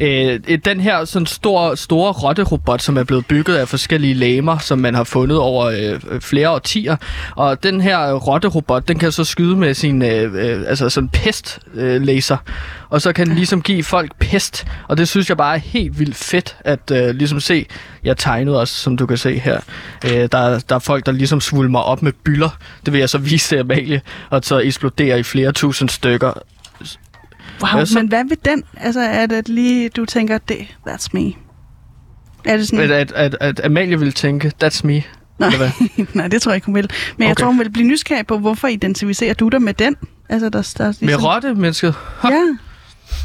øh, den her sådan stor, store rotterobot, som er blevet bygget af forskellige lamer, som man har fundet over øh, flere årtier. Og den her rotterobot, den kan så skyde med sin øh, øh, altså sådan pest øh, laser. Og så kan den ligesom give folk pest. Og det synes jeg bare er helt vildt fedt at øh, ligesom se. Jeg tegnede også, som du kan se her. Øh, der, er- der er folk, der ligesom svulmer op med byller. Det vil jeg så vise til Amalie. Og så eksplodere i flere tusind stykker. Wow, så? men hvad ved den? Altså er det lige, du tænker, det, that's me? Er det sådan, At, at, at, Amalie vil tænke, that's me. Nej. Eller hvad? nej, det tror jeg ikke, hun vil. Men jeg Okay. tror, hun vil blive nysgerrig på, hvorfor identificerer du dig med den? Altså, der, der, der Med rotte, mennesket. Ja,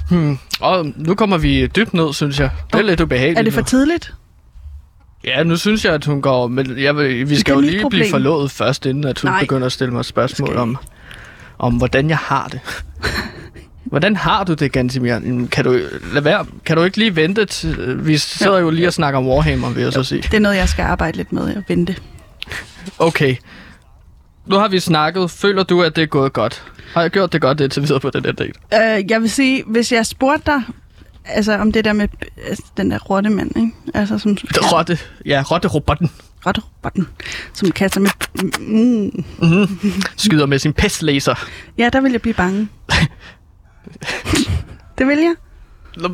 Hmm. Og nu kommer vi dybt ned, synes jeg. Det er lidt ubehageligt er det for tidligt? Ja, nu synes jeg, at hun går... Men jeg vi skal jo lige problem. blive forlovet først, inden at hun Nej. begynder at stille mig spørgsmål om, om, hvordan jeg har det. Hvordan har du det, Gantimir? Kan du, lad være, kan du ikke lige vente til... Vi sidder jo lige og snakker om Warhammer, vil jeg så sige. Det er noget, jeg skal arbejde lidt med at vente. Okay. Nu har vi snakket. Føler du, at det er gået godt? Har jeg gjort det godt indtil videre på den her date? Uh, jeg vil sige, hvis jeg spurgte dig, altså om det der med altså, den der rottemand, ikke? Altså som... Rotte. Ja, rotte-robotten. Rotterobotten, som kaster med... Mm, Skyder med sin pestlaser. ja, der vil jeg blive bange. det vil jeg.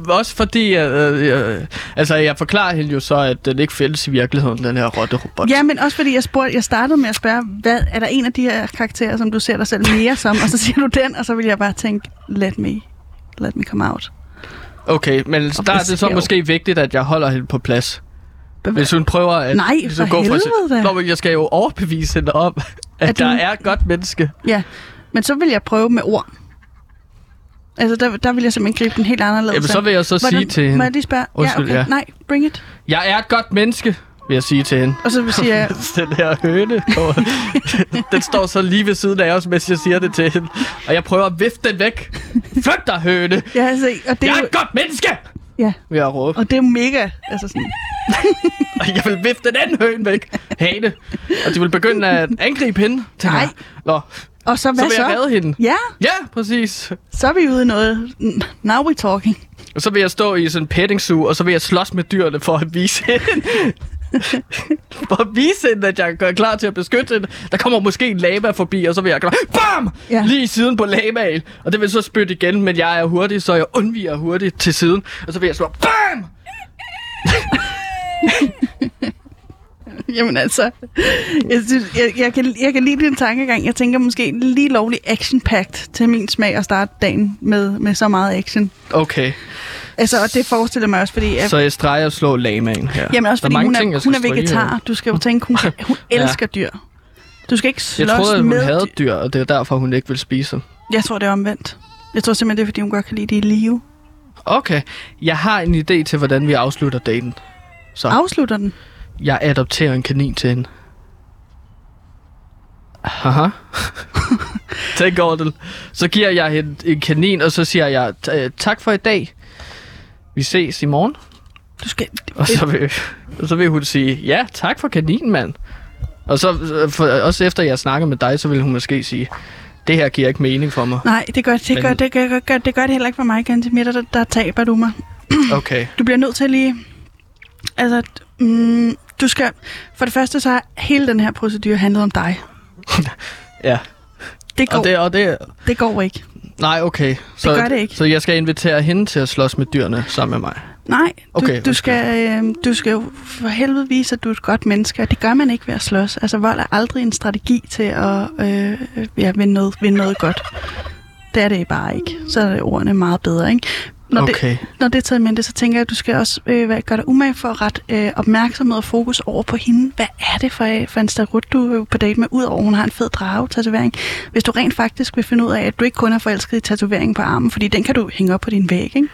Også fordi, øh, øh, altså jeg forklarer hende jo så, at den ikke findes i virkeligheden, den her rotte-robot. Ja, men også fordi jeg, spurgte, jeg startede med at spørge, hvad, er der en af de her karakterer, som du ser dig selv mere som? Og så siger du den, og så vil jeg bare tænke, let me, let me come out. Okay, men der er det så måske vigtigt, at jeg holder hende på plads. Hvis hun prøver at... Nej, ligesom for helvede da. Nå, men jeg skal jo overbevise hende om, at, At der hun- er et godt menneske. Ja, men så vil jeg prøve med ord. Altså, der, der vil jeg simpelthen gribe den helt anderledes. Jamen, så vil jeg så Hvordan- sige til Må hende... jeg lige spørge? Undskyld, ja, okay. ja. Nej, bring it. Jeg er et godt menneske, vil jeg sige til hende. Og så siger jeg, den her høne, den står så lige ved siden af os, mens jeg siger det til hende. Og jeg prøver at vifte den væk. Flygt dig, høne! ja, altså, og det Jeg er jo, et godt menneske! ja, Vil jeg råbe. og det er jo mega, altså sådan, Og jeg vil vifte den anden høne væk. Hane. Og de vil begynde at angribe hende. Nej. Nå, og så så hvad vil så? jeg redde hende. Ja, Ja, præcis. så er vi ude i noget. Now we talking. Og så vil jeg stå i sådan en petting zoo, og så vil jeg slås med dyrene for at vise hende. for at vise hende, at jeg er klar til at beskytte hende. Der kommer måske en lama forbi, og så vil jeg gøre BAM! Ja. Lige i siden på lamaen. Og det vil så spytte igen, men jeg er hurtig, så jeg undviger hurtigt til siden. Og så vil jeg slå BAM! Jamen altså, jeg, synes, jeg, jeg, kan, jeg kan lide din tankegang. Jeg tænker måske lige lovlig action-packed til min smag at starte dagen med, med så meget action. Okay, Altså, og det forestiller mig også, fordi... At, så jeg streger og slår lamaen her. jamen også fordi mange hun er, ting, hun er vegetar. Du skal jo tænke, hun, hun Ja. elsker dyr. Du skal ikke slås Jeg troede, at hun med havde dyr. dyr, og det er derfor, hun ikke vil spise dem. Jeg tror, det er omvendt. Jeg tror simpelthen, det er, fordi hun godt kan lide det i live. Okay, jeg har en idé til, hvordan vi afslutter daten. Så Afslutter den. Jeg adopterer en kanin til hende. Haha. Tænk over det. Så giver jeg hende en kanin, og så siger jeg, "Ta- tak for i dag. Vi ses i morgen. Du skal... Og så vil, og så vil hun sige, ja, tak for kaninen, mand. Og så, for, også efter jeg snakker med dig, så vil hun måske sige, det her giver ikke mening for mig. Nej, det gør det, Men- gør, det, gør, gør, det gør det heller ikke for mig, Gantemir. Der, der taber du mig. Okay. Du bliver nødt til lige... Altså, mm, du skal... For det første, så har hele den her procedure handlet om dig. Ja. Det går, Og det, og det, det går ikke. nej, okay. Så, gør det ikke. Så jeg skal invitere hende til at slås med dyrene sammen med mig. Nej, du, Okay, du, skal, øh, du skal jo for helvede vise, at du er et godt menneske, og det gør man ikke ved at slås. Altså, vold er aldrig en strategi til at øh, ja, vinde, noget, vinde noget godt. Det er det bare ikke. Så er det ordene meget bedre, ikke? Når, Okay. det, når det er taget med det, så tænker jeg, at du skal også øh, gøre dig umage for at ret øh, opmærksomhed og fokus over på hende. Hvad er det for, for en starut, du er på date med, udover at hun har en fed drage-tatovering? Hvis du rent faktisk vil finde ud af, at du ikke kun er forelsket i tatoveringen på armen, fordi den kan du hænge op på din væg, ikke?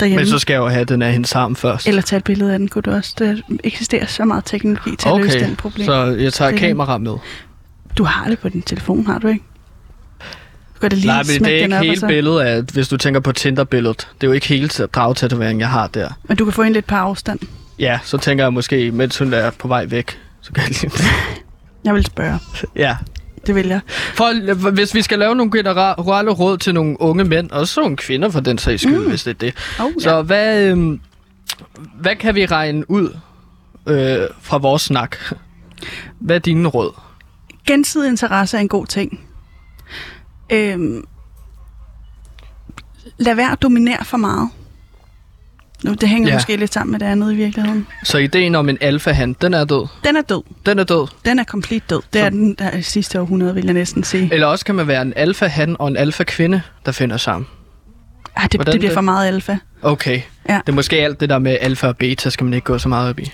Derhjemme. Men så skal jeg jo have den af hendes arm først. Eller tage et billede af den, kunne du også. Der eksisterer så meget teknologi til at løse den problem. så jeg tager er kamera med. Du har det på din telefon, har du ikke? Kan da lige Nej, men det er ikke hele billedet af, hvis du tænker på Tinder-billedet. Det er jo ikke hele dragtatovering, jeg har der. Men du kan få en lidt på afstand. Ja, så tænker jeg måske, mens hun er på vej væk, så kan jeg lige... Jeg vil spørge. ja. Det vil jeg. For, hvis vi skal lave nogle generelle råd til nogle unge mænd, og så nogle kvinder for den sags skyld, mm. hvis det er det. Oh, Så hvad, øhm, hvad kan vi regne ud øh, fra vores snak? Hvad er dine råd? Gensidig interesse er en god ting. Øhm, lad være at dominere for meget. Nu, det hænger Ja. måske lidt sammen med det andet i virkeligheden. Så ideen om en alfahan, den er død. Den er død. Den er død. Den er komplet død. Det Så- er den der sidste århundrede, vil jeg næsten sige. Eller også kan man være en alfahan og en alfakvinde, der finder sammen. Ah, det, hvordan det bliver det? for meget alfa. Okay. Ja. Det er måske alt det der med alfa og beta, skal man ikke gå så meget op i.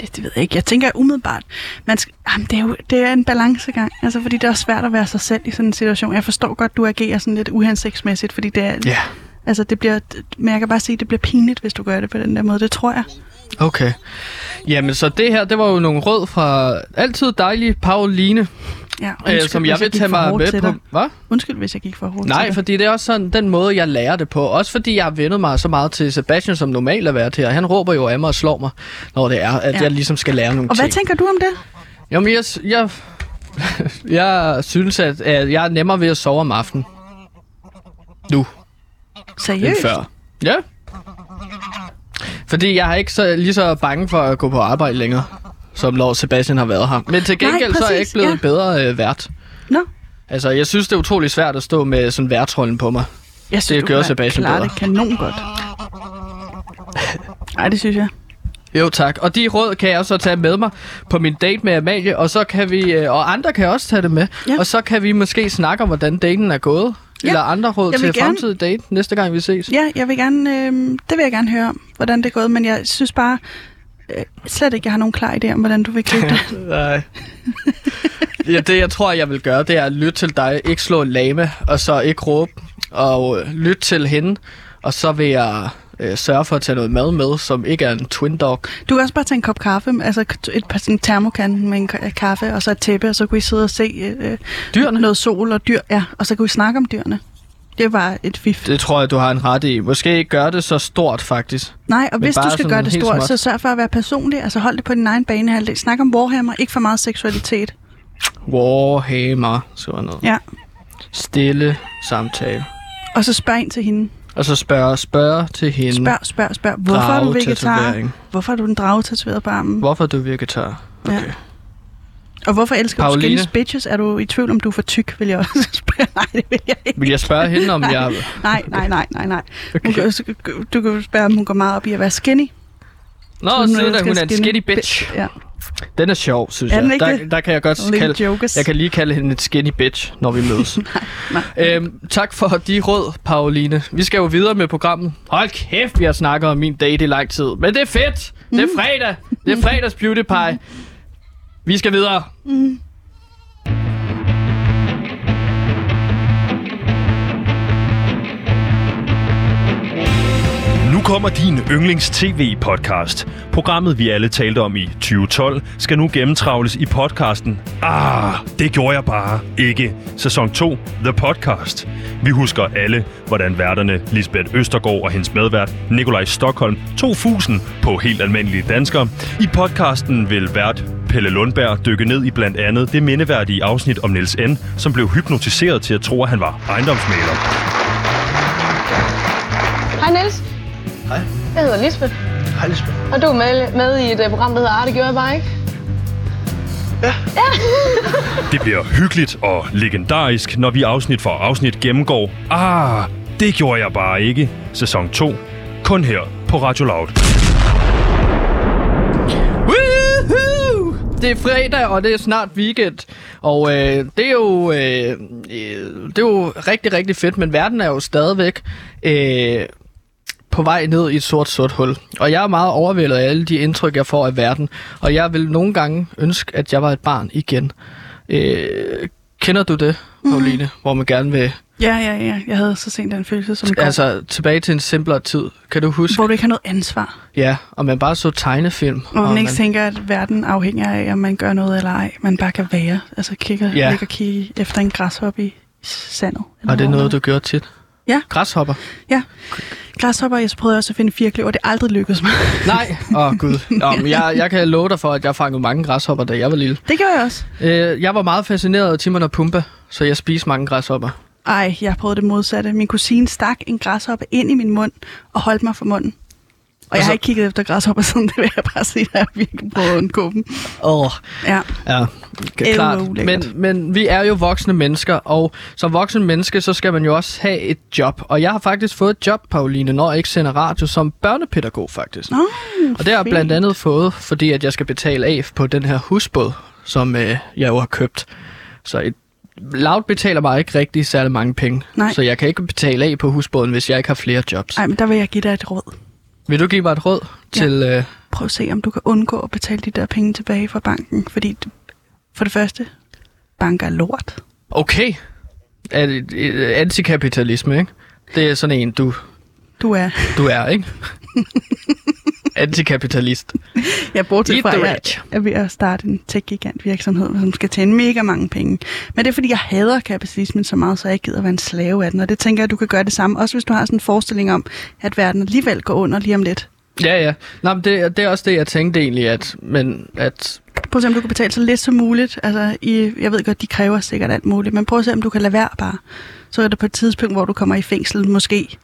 Det, det ved jeg ikke. Jeg tænker umiddelbart, man skal, jamen, det, er jo, det er en balancegang. Altså, fordi det er svært at være sig selv i sådan en situation. Jeg forstår godt, du agerer sådan lidt uhensigtsmæssigt, fordi det er, Ja. altså, det bliver, men jeg kan bare sige, at det bliver pinligt, hvis du gør det på den der måde. Det tror jeg. Okay. Jamen, så det her, det var jo nogle råd fra altid dejlige Pauline, Ja, øh, som jeg vil tage mig med på. Hvad? Undskyld, hvis jeg gik for hårdt Nej, fordi det er også sådan den måde, jeg lærer det på. Også fordi jeg har vendet mig så meget til Sebastian, som normalt er været her. Han råber jo af mig og slår mig, når det er, at Ja. jeg ligesom skal lære nogle Og hvad ting. tænker du om det? Jamen, jeg, jeg, jeg synes, at, at jeg er nemmere ved at sove om aftenen. Nu, end Seriøst? før. Ja. Fordi jeg er ikke så, lige så bange for at gå på arbejde længere, som når Sebastian har været her. Men til gengæld så er jeg ikke blevet ja. bedre øh, vært. Nå, Altså, jeg synes, det er utrolig svært at stå med sådan værtrollen på mig. jeg synes, Det gør Sebastian bedre. det kanon godt. Nej, det synes jeg. Jo tak, og de råd kan jeg så tage med mig på min date med Amalie, og så kan vi, øh, og andre kan også tage det med, Ja. og så kan vi måske snakke om, hvordan daten er gået, Ja, eller andre råd til gerne- fremtidig date, næste gang vi ses. Ja, jeg vil gerne, øh, det vil jeg gerne høre om, hvordan det er gået, men jeg synes bare øh, slet ikke, jeg har nogen klar idé om, hvordan du vil gribe det. Nej. ja, det jeg tror, jeg vil gøre, det er at lytte til dig, ikke slå lame, og så ikke råbe, og øh, lytte til hende, og så vil jeg øh, sørge for at tage noget mad med, som ikke er en twin dog. Du kan også bare tage en kop kaffe, altså et par sådan termokan med en ka- kaffe, og så et tæppe, og så kunne I sidde og se øh, Dyrene? noget sol og dyr, ja, og så kunne I snakke om dyrene. Det var et fif. Det tror jeg, du har en ret i. Måske ikke gøre det så stort, faktisk. Nej, og Men hvis du skal gøre det stort, småt. så sørg for at være personlig. Altså hold det på din egen banehalvdel. Snak om Warhammer, ikke for meget seksualitet. Warhammer, sådan noget. Ja. Stille samtale. Og så spørg ind til hende. Og så spørge, spørge til hende. Spørg, spørg, spørg. Hvorfor er du vegetar? Hvorfor er du en drage tatoveret på armen? Hvorfor er du vegetar? Ja. Og hvorfor elsker Pauline? du skinny bitches? Er du i tvivl, om du er for tyk, vil jeg også spørge. Nej, det vil jeg ikke. Vil jeg spørge hende, om jeg... Nej, nej, nej, nej, nej. Hun Okay. kan, du kan spørge, om hun går meget op i at være skinny. Nå, Så hun hun er en skinny skinny bitch. Ja. Den er sjov, synes Er jeg. ikke der, der kan jeg godt kalde, jokers. jeg kan lige kalde hende et skinny bitch, når vi mødes. nej. øhm, tak for de råd, Pauline. Vi skal jo videre med programmet. Hold kæft, vi har snakket om min date i lang tid. Men det er fedt. Det er fredag. Det er fredags beauty pie. Vi skal videre. Mm. Kommer din yndlings tv-podcast. Programmet, vi alle talte om i 2012, skal nu gennemtravles i podcasten Ah, det gjorde jeg bare ikke. Sæson 2, The Podcast. Vi husker alle, hvordan værterne Lisbeth Østergaard og hendes medvært Nikolaj Stockholm tog fusen på helt almindelige danskere. I podcasten vil vært Pelle Lundberg dykke ned i blandt andet det mindeværdige afsnit om Niels N., som blev hypnotiseret til at tro, at han var ejendomsmaler. Hej. Jeg hedder Lisbeth, Hej Lisbeth. og du er med, med i et uh, program, der hedder det gjorde jeg bare ikke. Det bliver hyggeligt og legendarisk, når vi afsnit for afsnit gennemgår Ah, det gjorde jeg bare ikke. Sæson 2. Kun her på Radio Loud. Woohoo! Det er fredag, og det er snart weekend. Og øh, det, er jo, øh, øh, det er jo rigtig, rigtig fedt, men verden er jo stadigvæk øh, på vej ned i et sort, sort hul. Og jeg er meget overvældet af alle de indtryk, jeg får af verden. Og jeg vil nogle gange ønske, at jeg var et barn igen. Øh, kender du det, Pauline, mm. hvor man gerne vil... Ja, ja, ja. Jeg havde så sent den følelse som går. Altså, tilbage til en simplere tid. Kan du huske? Hvor du ikke har noget ansvar. Ja, og man bare så tegnefilm. Hvor man og ikke tænker, at verden afhænger af, om man gør noget eller ej. Man bare kan være. Altså kigger, Ja. ligger og kigge efter en græshoppe i sandet. Og det er noget, du gør tit? Ja. Græshopper? Ja. Græshopper, jeg prøvede også at finde firkløver, og det aldrig lykkedes mig. Nej, åh oh, gud. Nå, men jeg, jeg kan love dig for, at jeg fangede mange græshopper, da jeg var lille. det gjorde jeg også. Øh, jeg var meget fascineret af Timon og Pumba, så jeg spiste mange græshopper. Ej, jeg prøvede det modsatte. Min kusine stak en græshoppe ind i min mund og holdt mig for munden. Og jeg har ikke kigget efter græshopper siden, det vil jeg bare sige, at jeg virkelig at undgå dem. Åh, oh, Ja. ja, er klart. Men, men vi er jo voksne mennesker, og som voksen menneske, så skal man jo også have et job. Og jeg har faktisk fået et job, Pauline, når jeg ikke sender radio, som børnepædagog faktisk. Nå, Og det har jeg blandt andet fået, fordi at jeg skal betale af på den her husbåd, som øh, jeg jo har købt. Så et, Loud betaler mig ikke rigtig særlig mange penge. Nej. Så jeg kan ikke betale af på husbåden, hvis jeg ikke har flere jobs. Ej, men der vil jeg give dig et råd. Vil du give mig et råd Ja. til... Øh, Prøv at se, om du kan undgå at betale de der penge tilbage fra banken. Fordi for det første, banker er lort. okay. Øh, Antikapitalisme, ikke? Det er sådan en, du, Du er, du er, ikke? Antikapitalist. jeg bortset Eat fra, at jeg er ved at starte en tech-gigant virksomhed, som skal tjene mega mange penge. Men det er, fordi jeg hader kapitalismen så meget, så jeg ikke gider være en slave af den. Og det tænker jeg, du kan gøre det samme. Også hvis du har sådan en forestilling om, at verden alligevel går under lige om lidt. Ja, ja. Nå, men det, det er også det, jeg tænkte egentlig, at, men at Prøv at se, om du kan betale så lidt som muligt. Altså, i, jeg ved godt, de kræver sikkert alt muligt, men prøv at se, om du kan lade være bare. Så er det på et tidspunkt, hvor du kommer i fængsel, måske.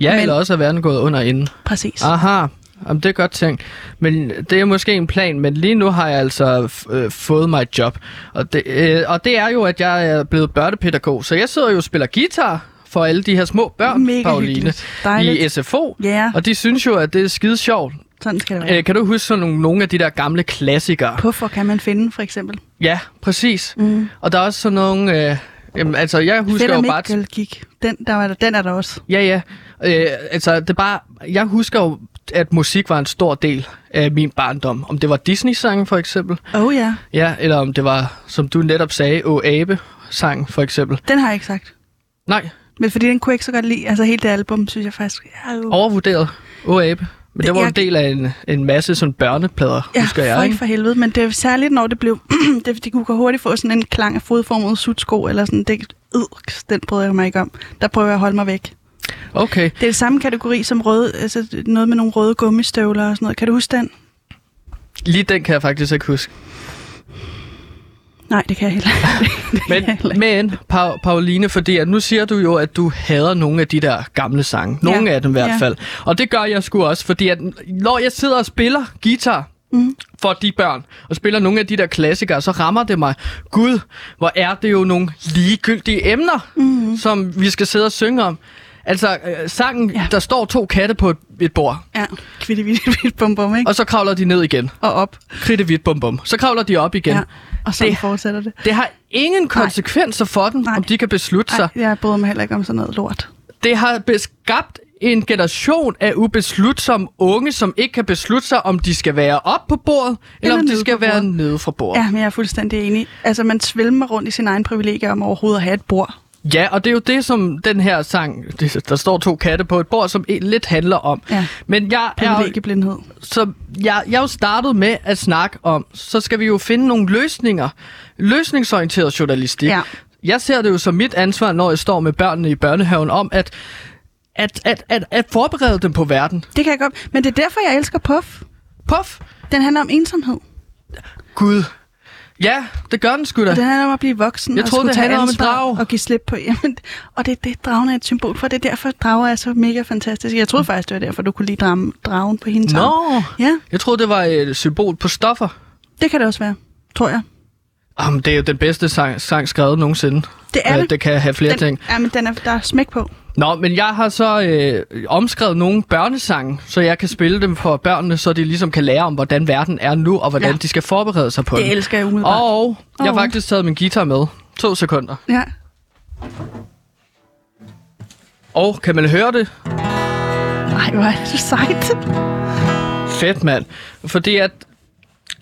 ja, Men- eller også er verden gået under inden. Præcis. Aha, Jamen, det er godt tænkt. Men det er måske en plan, men lige nu har jeg altså øh, fået mig et job. Og det, øh, og det er jo, at jeg er blevet børnepædagog, så jeg sidder jo og spiller guitar for alle de her små børn, Mega Pauline, i SFO. Ja, Og de synes jo, at det er skide sjovt. sådan skal det være. Øh, kan du huske sådan nogle, nogle af de der gamle klassikere? Puffer kan man finde, for eksempel. Ja, præcis. Mm. Og der er også sådan nogle... Øh, jamen, altså, jeg husker Fætter jo bare... Mikkel gik. Den, der var der, den er der også. Ja, ja. Øh, altså, det er bare... Jeg husker jo, at musik var en stor del af min barndom. Om det var Disney-sange, for eksempel. Oh ja, Ja, eller om det var, som du netop sagde, O Abe sang for eksempel. den har jeg ikke sagt. Nej, Men fordi den kunne jeg ikke så godt lide. Altså helt det album, synes jeg faktisk... Ja, jo. overvurderet O Abe. Men det, Det- var en jeg- del af en, en masse sådan børneplader, Ja, husker jeg. for Ikke? for helvede, men det er særligt, når det blev... det, de kunne hurtigt få sådan en klang af fodformet sutsko, eller sådan, det, øh, den bryder jeg mig ikke om. Der prøver jeg at holde mig væk. Okay. Det er det samme kategori som røde, altså noget med nogle røde gummistøvler og sådan noget. Kan du huske den? Lige den kan jeg faktisk ikke huske. Nej, det kan jeg heller ikke. Det kan jeg Men, heller ikke. men pa- Pauline, fordi at nu siger du jo, at du hader nogle af de der gamle sange. Nogle Ja, af dem i hvert ja. fald. Og det gør jeg sgu også, fordi at når jeg sidder og spiller guitar Mhm. for de børn, og spiller nogle af de der klassikere, så rammer det mig. Gud, hvor er det jo nogle ligegyldige emner, mm. som vi skal sidde og synge om. Altså, øh, sangen, ja. Der står to katte på et, et bord, Ja, kvitte, vidt, vidt, bum, bum, ikke? og så kravler de ned igen. Og op. Hvidt bum bum. Så kravler de op igen. Ja. Og så Det- fortsætter det. Det har ingen konsekvenser for dem, Nej. om de kan beslutte sig. Nej, jeg bryder mig heller ikke om sådan noget lort. Det har beskabt en generation af ubeslutsomme unge, som ikke kan beslutte sig, om de skal være op på bordet, eller, Eller om de skal være nede fra bordet. Ja, men jeg er fuldstændig enig. Altså, man svælmer rundt i sin egen privilegier om overhovedet at have et bord. Ja, og det er jo det, som den her sang, der står to katte på et bord, som e- lidt handler om. Ja. Men jeg er, Privilegieblindhed. så jeg, jeg er jo startet med at snakke om, så skal vi jo finde nogle løsninger. Løsningsorienteret journalistik. Ja. Jeg ser det jo som mit ansvar, når jeg står med børnene i børnehaven, om at, at, at, at, at forberede dem på verden. Det kan jeg godt. Men det er derfor, jeg elsker Puff. Puff! Den handler om ensomhed. Gud. Ja, det gør den sgu da. Den handler om at blive voksen Jeg og troede, det tage handlede om en drage. og give slip på. Jamen, og det er det, dragen er et symbol for. Det er derfor, drager er så mega fantastisk. Jeg troede faktisk, det var derfor, du kunne lide dragen, dragen på hendes arm. Nå, Ja, jeg troede, det var et symbol på stoffer. det kan det også være, tror jeg. Jamen, det er jo den bedste sang, sang skrevet nogensinde. Det er Øh, det. det kan have flere den, ting. Ja, men den er, der er smæk på. Nå, men jeg har så øh, omskrevet nogle børnesange, så jeg kan spille dem for børnene, så de ligesom kan lære om, hvordan verden er nu, og hvordan Ja. de skal forberede sig på Det den. elsker jeg umiddelbart. Og jeg har faktisk taget min guitar med. To sekunder. Ja. Og kan man høre det? Ej, hvor er det sejt. Fedt, mand. Fordi at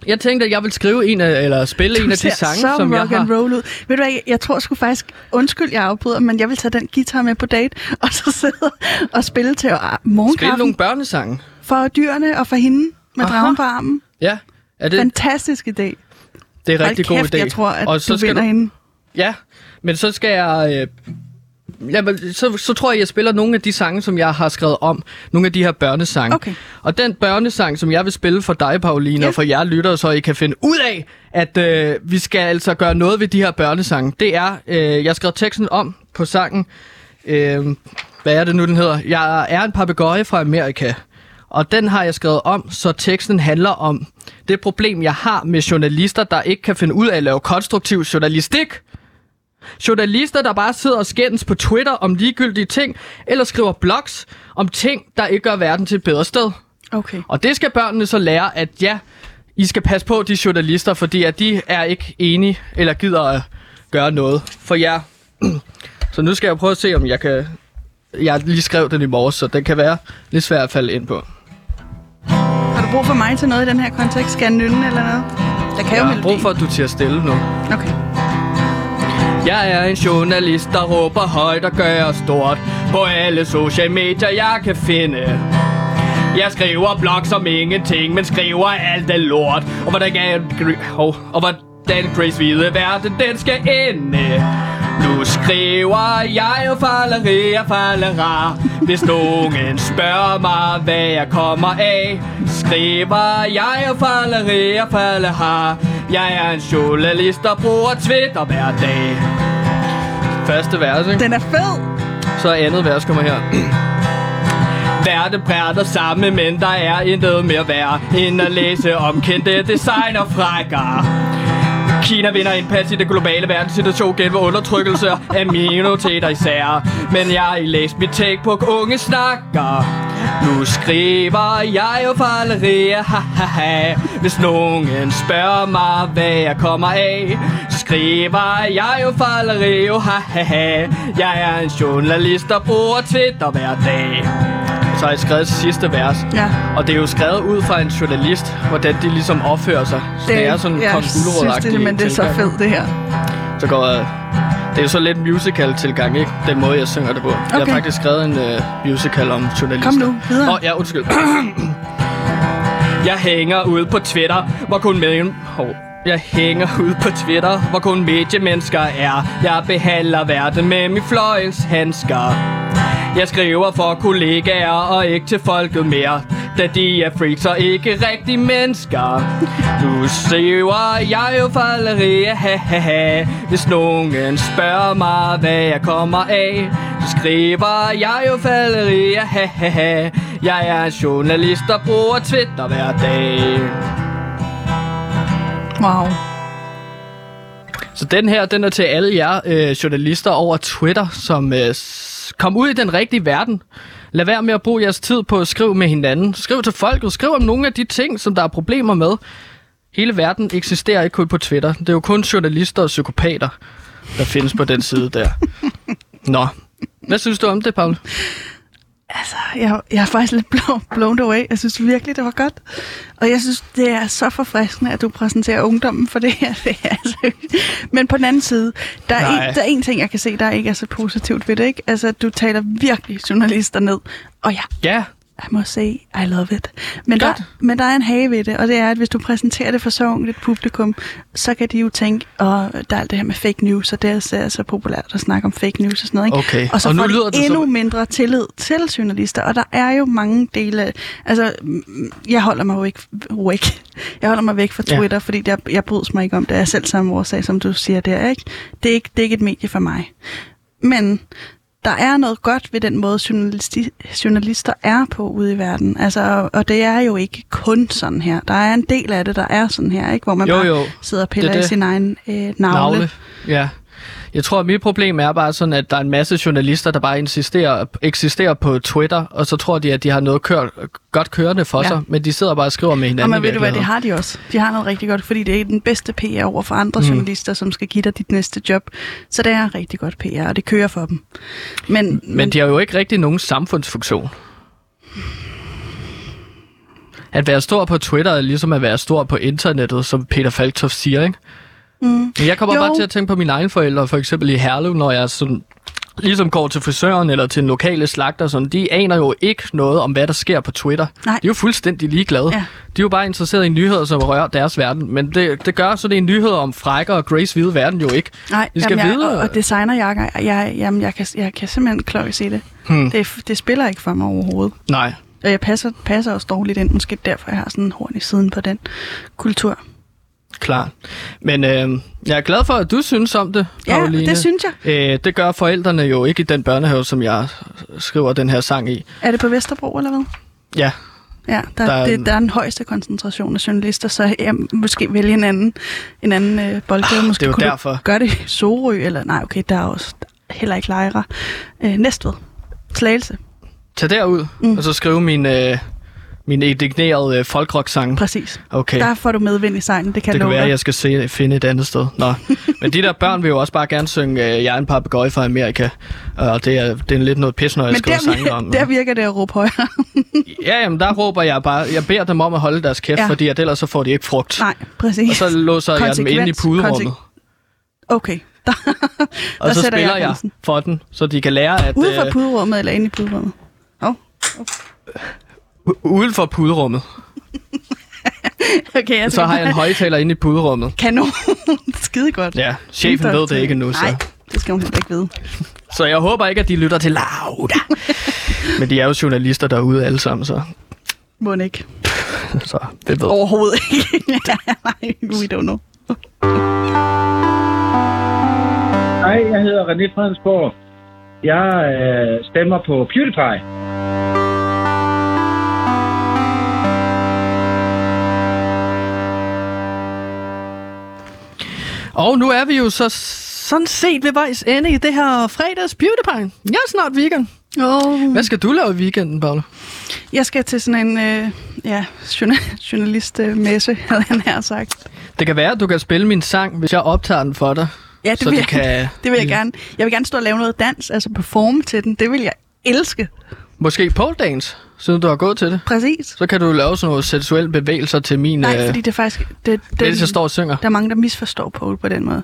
jeg tænkte, at jeg vil skrive en af, eller spille en af de sange, så som jeg rock and har. roll ud. Ved du hvad, jeg, tror sgu faktisk, undskyld, jeg afbryder, men jeg vil tage den guitar med på date, og så sidde og spille til Spille morgenkaffen nogle børnesange. for dyrene og for hende med Aha. dragen på armen. Ja, er det, Fantastisk idé. det er en rigtig Hold god kæft, idé. jeg tror, at og så du skal vinder hende. Ja, men så skal jeg... Øh, jamen, så, så tror jeg, jeg spiller nogle af de sange, som jeg har skrevet om. Nogle af de her børnesange. Okay. Og den børnesang, som jeg vil spille for dig, Pauline, Ja. og for jer lyttere, så I kan finde ud af, at øh, vi skal altså gøre noget ved de her børnesange. Det er, øh, jeg skrev teksten om på sangen. Øh, hvad er det nu, den hedder? Jeg er en papegøje fra Amerika. Og den har jeg skrevet om, så teksten handler om det problem, jeg har med journalister, der ikke kan finde ud af at lave konstruktiv journalistik. Journalister, der bare sidder og skændes på Twitter om ligegyldige ting, eller skriver blogs om ting, der ikke gør verden til et bedre sted. Okay. Og det skal børnene så lære, at ja, I skal passe på de journalister, fordi at de er ikke enige eller gider at gøre noget for jer. Så nu skal jeg prøve at se, om jeg kan... Jeg lige skrev den i morges, så den kan være lidt svær at falde ind på. Har du brug for mig til noget i den her kontekst? Skal jeg nynne eller noget? Der kan Jeg jo har brug for, at du til at stille nu. Okay. Jeg er en journalist, der råber højt og gør stort På alle sociale medier, jeg kan finde. Jeg skriver blog som ingenting, men skriver alt det lort. Og hvordan kan oh, og hvordan Chris hvide verden, den skal ende? Nu skriver jeg falleria fallera Hvis nogen spørger mig, hvad jeg kommer af Skriver jeg falleria falleha Jeg er en journalist, der bruger Twitter hver dag Første vers, ikke? Den er fed. Så andet vers kommer her. Verden brænder sammen, men der er intet mere værd End at læse om kendte designerfrækker Kina vinder indpas i det globale verdenssituation gennem undertrykkelse af minoriteter især. Men jeg har læst mit take på unge snakker. Nu skriver jeg jo falderier, ha ha ha. Hvis nogen spørger mig, hvad jeg kommer af, skriver jeg jo falderier, ha ha ha. Jeg er en journalist, der bruger Twitter hver dag. Jeg skrevet sidste vers. Ja. Og det er jo skrevet ud fra en journalist, hvordan de ligesom opfører sig. Så det, det er sådan en jeg kong synes det, men det er så fedt, det her. Så går jeg... Det er jo så lidt musical tilgang, ikke? Den måde, jeg synger det på. Okay. Jeg har faktisk skrevet en uh, musical om journalister. Kom nu, videre. Åh, oh, ja, undskyld. jeg hænger ud på Twitter, hvor kun med... Hov. Jeg hænger ud på Twitter, hvor kun mediemennesker er. Jeg behandler verden med min fløjelshandsker. Jeg skriver for kollegaer og ikke til folket mere Da de er freaks og ikke rigtige mennesker. Nu skriver jeg jo falleria, ha ha ha. Hvis nogen spørger mig, hvad jeg kommer af Så skriver jeg jo falleria, ha ha ha Jeg er en journalist, der bruger Twitter hver dag. Wow. Så den her, den er til alle jer øh, journalister over Twitter, som øh, Kom ud i den rigtige verden. Lad være med at bruge jeres tid på at skrive med hinanden. Skriv til folket. Skriv om nogle af de ting, som der er problemer med. Hele verden eksisterer ikke kun på Twitter. Det er jo kun journalister og psykopater, der findes på den side der. Nå. Hvad synes du om det, Paul? Altså, jeg, jeg er faktisk lidt blown, blown away. Jeg synes virkelig, det var godt. Og jeg synes, det er så forfriskende, at du præsenterer ungdommen for det her. Det er altså... Men på den anden side, der er, Nej. en, der er en ting, jeg kan se, der ikke er så positivt ved det. Ikke? Altså, du taler virkelig journalister ned. Og jeg, Ja, I må say, I love it. Men der, Godt. men der er en hage ved det, og det er, at hvis du præsenterer det for så ungt et publikum, så kan de jo tænke, og der er alt det her med fake news, og det er så, så populært at snakke om fake news og sådan noget. Ikke? Okay. Og så Og nu får lyder de det endnu som- mindre tillid til journalister, og der er jo mange dele af- Altså, mm, jeg holder mig jo ikke væk. Jeg holder mig væk fra. Twitter, ja. fordi der, jeg bryder mig ikke om det. Jeg er selv samme årsag, som du siger, det er ikke. Det er ikke, det er ikke et medie for mig. Men der er noget godt ved den måde, journalisti- journalister er på ude i verden. Altså, og, og det er jo ikke kun sådan her. Der er en del af det, der er sådan her, ikke? hvor man Jo, bare jo. sidder og piller Det er i det. sin egen øh, navle. navle. Ja. Jeg tror, at mit problem er bare sådan, at der er en masse journalister, der bare insisterer, eksisterer på Twitter, og så tror de, at de har noget kør, godt kørende for Ja. sig, men de sidder bare og skriver med hinanden. Og man i ved du hvad, det har de også. De har noget rigtig godt, fordi det er den bedste PR over for andre Mm. journalister, som skal give dig dit næste job. Så det er rigtig godt PR, og det kører for dem. Men, Men de har jo ikke rigtig nogen samfundsfunktion. At være stor på Twitter er ligesom at være stor på internettet, som Peter Falktoft siger, ikke? Mm. Jeg kommer Jo. bare til at tænke på mine egne forældre, for eksempel i Herlev, når jeg sådan, ligesom går til frisøren eller til en lokale slagter, sådan, de aner jo ikke noget om, hvad der sker på Twitter. Nej. De er jo fuldstændig ligeglade. Ja. De er jo bare interesseret i nyheder, som rører deres verden. Men det, det gør så det er nyheder om frækker og Grace hvide verden jo ikke. Nej, Vi skal jamen, jeg, videre. og, og designerjakker, jeg, jamen, jeg, kan, jeg kan simpelthen klokke se det. Hmm. det. Det spiller ikke for mig overhovedet. Nej. Og jeg passer, passer også dårligt ind, måske derfor jeg har sådan en horn i siden på den kultur. Klar. Men øh, jeg er glad for, at du synes om det, Ja, Pauline. det synes jeg. Øh, det gør forældrene jo ikke i den børnehave, som jeg skriver den her sang i. Er det på Vesterbro, eller hvad? Ja, Ja, der, Der der, er en- det, der er den højeste koncentration af journalister, så jeg måske vælge en anden, en anden øh, boldgade. Måske det er jo derfor. Gøre det i Sorø, eller nej, okay, der er også heller ikke lejre. Øh, Næstved. Slagelse. tag derud. Mm. og så skrive min, øh, min indignerede øh, folkrock-sang. Præcis. Okay. Der får du medvind i sejlen, det kan Det jeg kan love være, at dig. jeg skal se, finde et andet sted. Nå. Men de der børn vil jo også bare gerne synge øh, Jeg er en papegøje fra Amerika. Og det er, det er lidt noget pis, når jeg Men skriver der, sange om. der virker det at råbe højere. Ja, jamen der råber jeg bare, jeg beder dem om at holde deres kæft, ja. Fordi at ellers så får de ikke frugt. nej, præcis. Og så låser jeg dem inde i puderummet. Okay. Der, Og der så spiller jeg grænsen. for den, så de kan lære, at Ude for øh, puderummet eller inde i puderummet? Oh. u- uden for puderummet, Okay, jeg så har jeg en højtaler inde i puderummet. Kanon. Skide godt. Ja, chefen ved det ikke nu, så. Nej, det skal hun heller ikke vide. Så jeg håber ikke, at de lytter til Lauda. Men de er jo journalister derude alle sammen, så, Må ikke. så det ved Overhovedet ikke. Nej, we don't know. Hej, jeg hedder René Fredensborg. Jeg øh, stemmer på PewDiePie. Og nu er vi jo så sådan set ved vejs ende i det her fredags PewDiePie. Jeg er snart weekend. Oh. Hvad skal du lave i weekenden, Paula? Jeg skal til sådan en øh, ja, journal- journalistmesse, havde han her sagt. Det kan være, at du kan spille min sang, hvis jeg optager den for dig. Ja, det vil, jeg, kan det vil jeg gerne. Jeg vil gerne stå og lave noget dans, altså performe til den. Det vil jeg elske. Måske pole dance, siden du har gået til det. Præcis. Så kan du lave sådan nogle seksuelle bevægelser til min... Nej, øh, fordi det er faktisk... Det, det, det, jeg står og synger. Der er mange, der misforstår pole på den måde.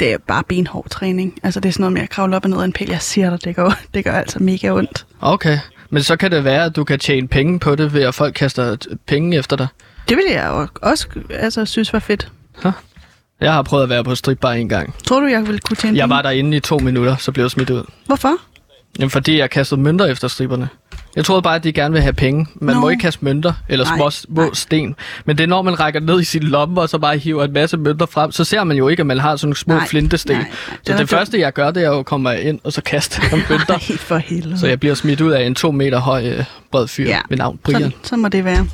Det er bare benhård træning. Altså, det er sådan noget med at kravle op og ned af en pæl. Jeg siger dig, det gør, det gør altså mega ondt. Okay. Men så kan det være, at du kan tjene penge på det, ved at folk kaster penge efter dig. Det vil jeg jo også altså, synes var fedt. Jeg har prøvet at være på stripbar en gang. Tror du, jeg ville kunne tjene Jeg penge? var derinde i to minutter, så blev jeg smidt ud. Hvorfor? Jamen, fordi jeg kastede mønter efter stripperne. Jeg troede bare, at de gerne vil have penge. Man Nå. må ikke kaste mønter eller Nej, små, små nej. sten. Men det er, når man rækker ned i sin lomme, og så bare hiver en masse mønter frem, så ser man jo ikke, at man har sådan nogle små Nej, flintesten. nej, nej. Så Det det, første, jeg gør, det er jo at komme ind og så kaste nogle mønter. Nej, for helvede. Så jeg bliver smidt ud af en to meter høj øh, bred fyr Ja. ved navn Brian. Sådan, sådan må det være.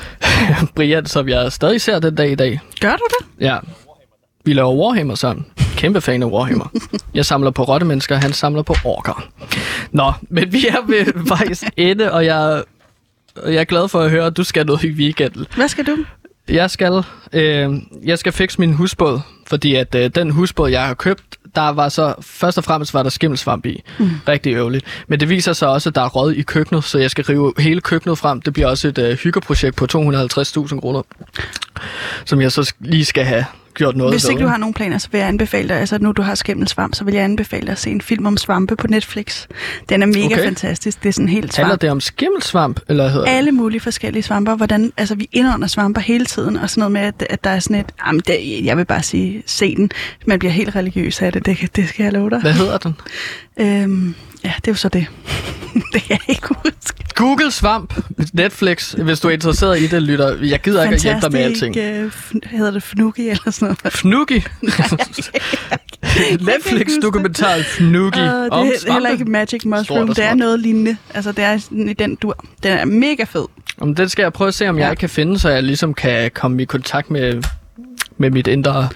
Brian, som jeg stadig ser den dag i dag. Gør du det? Ja. Vi laver Warhammer sammen. Kæmpe fan af Warhammer. Jeg samler på rottemennesker, han samler på orker. Nå, men vi er ved vejs ende, og jeg, jeg er glad for at høre, at du skal noget i weekenden. Hvad skal du? Jeg skal, øh, jeg skal fikse min husbåd, fordi at øh, den husbåd, jeg har købt, der var så, først og fremmest var der skimmelsvamp i. Mm. Rigtig øvrigt. Men det viser sig også, at der er råd i køkkenet, så jeg skal rive hele køkkenet frem. Det bliver også et øh, hyggeprojekt på 250.000 kroner, som jeg så lige skal have gjort noget Hvis ikke du har nogen planer, så vil jeg anbefale dig, altså nu du har skimmelsvamp, så vil jeg anbefale dig at se en film om svampe på Netflix. Den er mega Okay. fantastisk. Det er sådan helt Handler svamp. det om skimmelsvamp, eller hedder? Alle mulige forskellige svamper, hvordan altså, vi indånder svamper hele tiden, og sådan noget med, at, at der er sådan et, jamen, det, jeg vil bare sige, se den. Man bliver helt religiøs af det, det, det skal jeg love dig. Hvad hedder den? Øhm, ja, det er jo så det. det kan jeg ikke huske. Google svamp, Netflix, hvis du er interesseret i det, lytter. Jeg gider ikke at hjælpe dig med alting. Øh, f- hedder det Fnuki eller sådan noget? Fnugi. Netflix-dokumentar Fnugi Uh, det om er heller ikke Magic Mushroom. Det er noget lignende. Altså, det er sådan i den dur. Den er mega fed. Om den skal jeg prøve at se, om jeg Ja. kan finde, så jeg ligesom kan komme i kontakt med, med mit indre...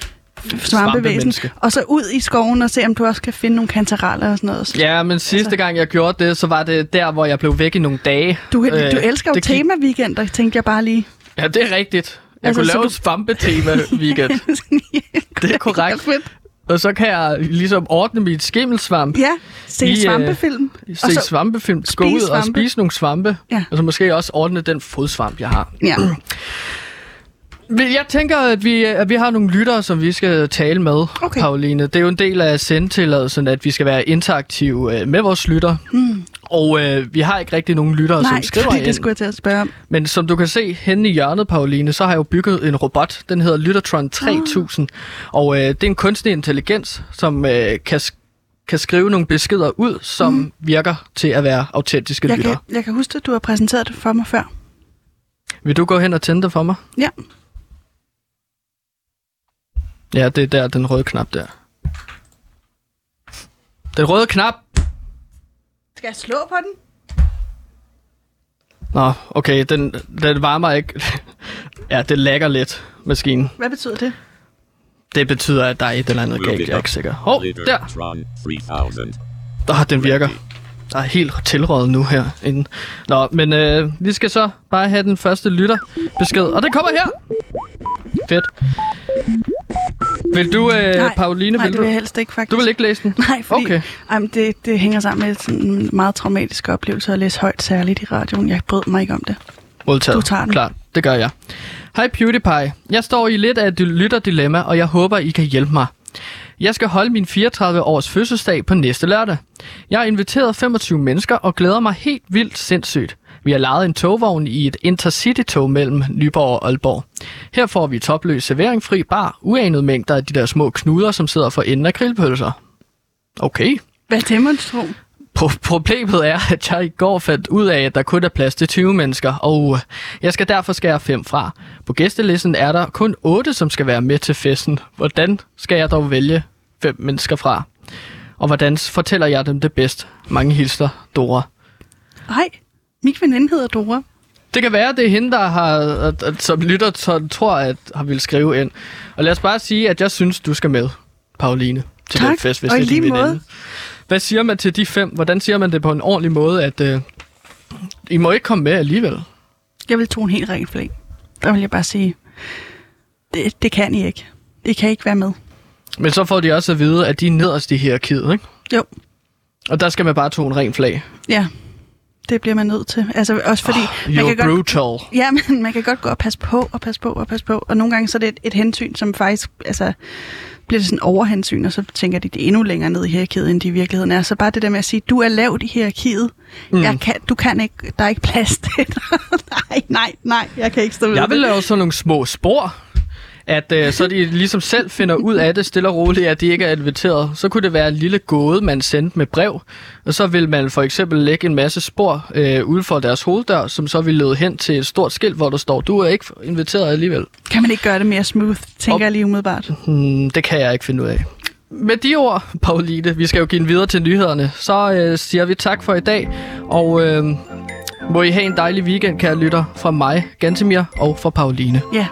Svampevæsen. Og så ud i skoven og se, om du også kan finde nogle kantareller og sådan noget. Ja, men sidste Altså- gang jeg gjorde det, så var det der, hvor jeg blev væk i nogle dage. Du, Øh, du elsker jo tema-weekender, tænkte jeg bare lige. Ja, det er rigtigt. Jeg Altså, kunne så lave du- et svampetema-weekend. Det er korrekt. fedt. Og så kan jeg ligesom ordne mit skimmelsvamp. Ja, se I, øh, svampefilm. Se og så, svampefilm, gå ud og svampe. spise nogle svampe. Ja. Og så måske også ordne den fodsvamp, jeg har. ja. Jeg tænker, at vi, at vi har nogle lyttere, som vi skal tale med, Okay. Pauline. Det er jo en del af sendtilladelsen, at vi skal være interaktive øh, med vores lytter. Mm. Og øh, vi har ikke rigtig nogen lyttere, Nej, som skriver ind. det skulle jeg til at spørge om. Men som du kan se henne i hjørnet, Pauline, så har jeg jo bygget en robot. Den hedder Lyttertron 3000. Og øh, det er en kunstig intelligens, som øh, kan, kan skrive nogle beskeder ud, som mm. virker til at være autentiske Jeg lyttere. kan, jeg kan huske, at du har præsenteret det for mig før. Vil du gå hen og tænde det for mig? Ja. Ja, det er der, den røde knap der. Den røde knap! Skal jeg slå på den? Nå, okay, den, den varmer ikke. ja, det lægger lidt, maskinen. Hvad betyder det? Det betyder, at der er et eller andet galt, jeg er ikke sikker. Hov, der! Tron 3000. Der, den virker. Der er helt tilrådet nu her. Inden. Nå, men øh, vi skal så bare have den første lytterbesked, og det kommer her! Fedt. Vil du, øh, nej, Pauline, nej, vil det vil jeg helst ikke, faktisk. Du vil ikke læse den? Nej, fordi Okay. ej, men det, det hænger sammen med sådan en meget traumatisk oplevelse at læse højt, særligt i radioen. Jeg brød mig ikke om det. Modtaget. Du tager den. Klart, det gør jeg. Hej PewDiePie. Jeg står i lidt af et lytterdilemma, og jeg håber, I kan hjælpe mig. Jeg skal holde min 34-års fødselsdag på næste lørdag. Jeg har inviteret 25 mennesker og glæder mig helt vildt sindssygt. Vi har lejet en togvogn i et intercity-tog mellem Nyborg og Aalborg. Her får vi topløs serveringfri bar, uanede mængder af de der små knuder, som sidder for enden af grillpølser. Okay. Hvad tror? Pro- Problemet er, at jeg i går fandt ud af, at der kun er plads til 20 mennesker, og jeg skal derfor skære fem fra. På gæstelisten er der kun 8, som skal være med til festen. Hvordan skal jeg dog vælge fem mennesker fra? Og hvordan fortæller jeg dem det bedst? Mange hilser, Dora. Nej, min veninde hedder Dora. Det kan være, det er hende, der har, at, at, som lytter tror, at har vil skrive ind. Og lad os bare sige, at jeg synes, du skal med, Pauline, til Tak, den fest, hvis og det er din veninde. måde. Hvad siger man til de fem? Hvordan siger man det på en ordentlig måde, at øh, I må ikke komme med alligevel? Jeg vil tro en helt ren flæng. Der vil jeg bare sige, det, det kan I ikke. I kan ikke være med. Men så får de også at vide, at de er nederst i hierarkiet, ikke? Jo, Og der skal man bare tone ren flag. ja. Det bliver man nødt til. Altså også fordi, Oh, man kan godt, brutal. ja, men man kan godt gå og passe på, og passe på, og passe på. Og nogle gange så er det et, et hensyn, som faktisk, altså, bliver det sådan overhensyn, og så tænker de, det er endnu længere ned i hierarkiet, end de i virkeligheden er. Så bare det der med at sige, du er lavt i hierarkiet. Mm. Jeg kan, du kan ikke, der er ikke plads til dig. nej, nej, nej, jeg kan ikke stå ved Jeg det. vil lave sådan nogle små spor, at øh, så de ligesom selv finder ud af det stille og roligt, at de ikke er inviteret. Så kunne det være en lille gåde, man sendte med brev, og så vil man for eksempel lægge en masse spor øh, ude for deres hoveddør, som så vil lede hen til et stort skilt, hvor der står, du er ikke inviteret alligevel. Kan man ikke gøre det mere smooth, tænker Og- jeg lige umiddelbart. Hmm, det kan jeg ikke finde ud af. Med de ord, Pauline, vi skal jo give den videre til nyhederne, så øh, siger vi tak for i dag, og øh, må I have en dejlig weekend, kære lytter, fra mig, Gantemir, og fra Pauline. Ja,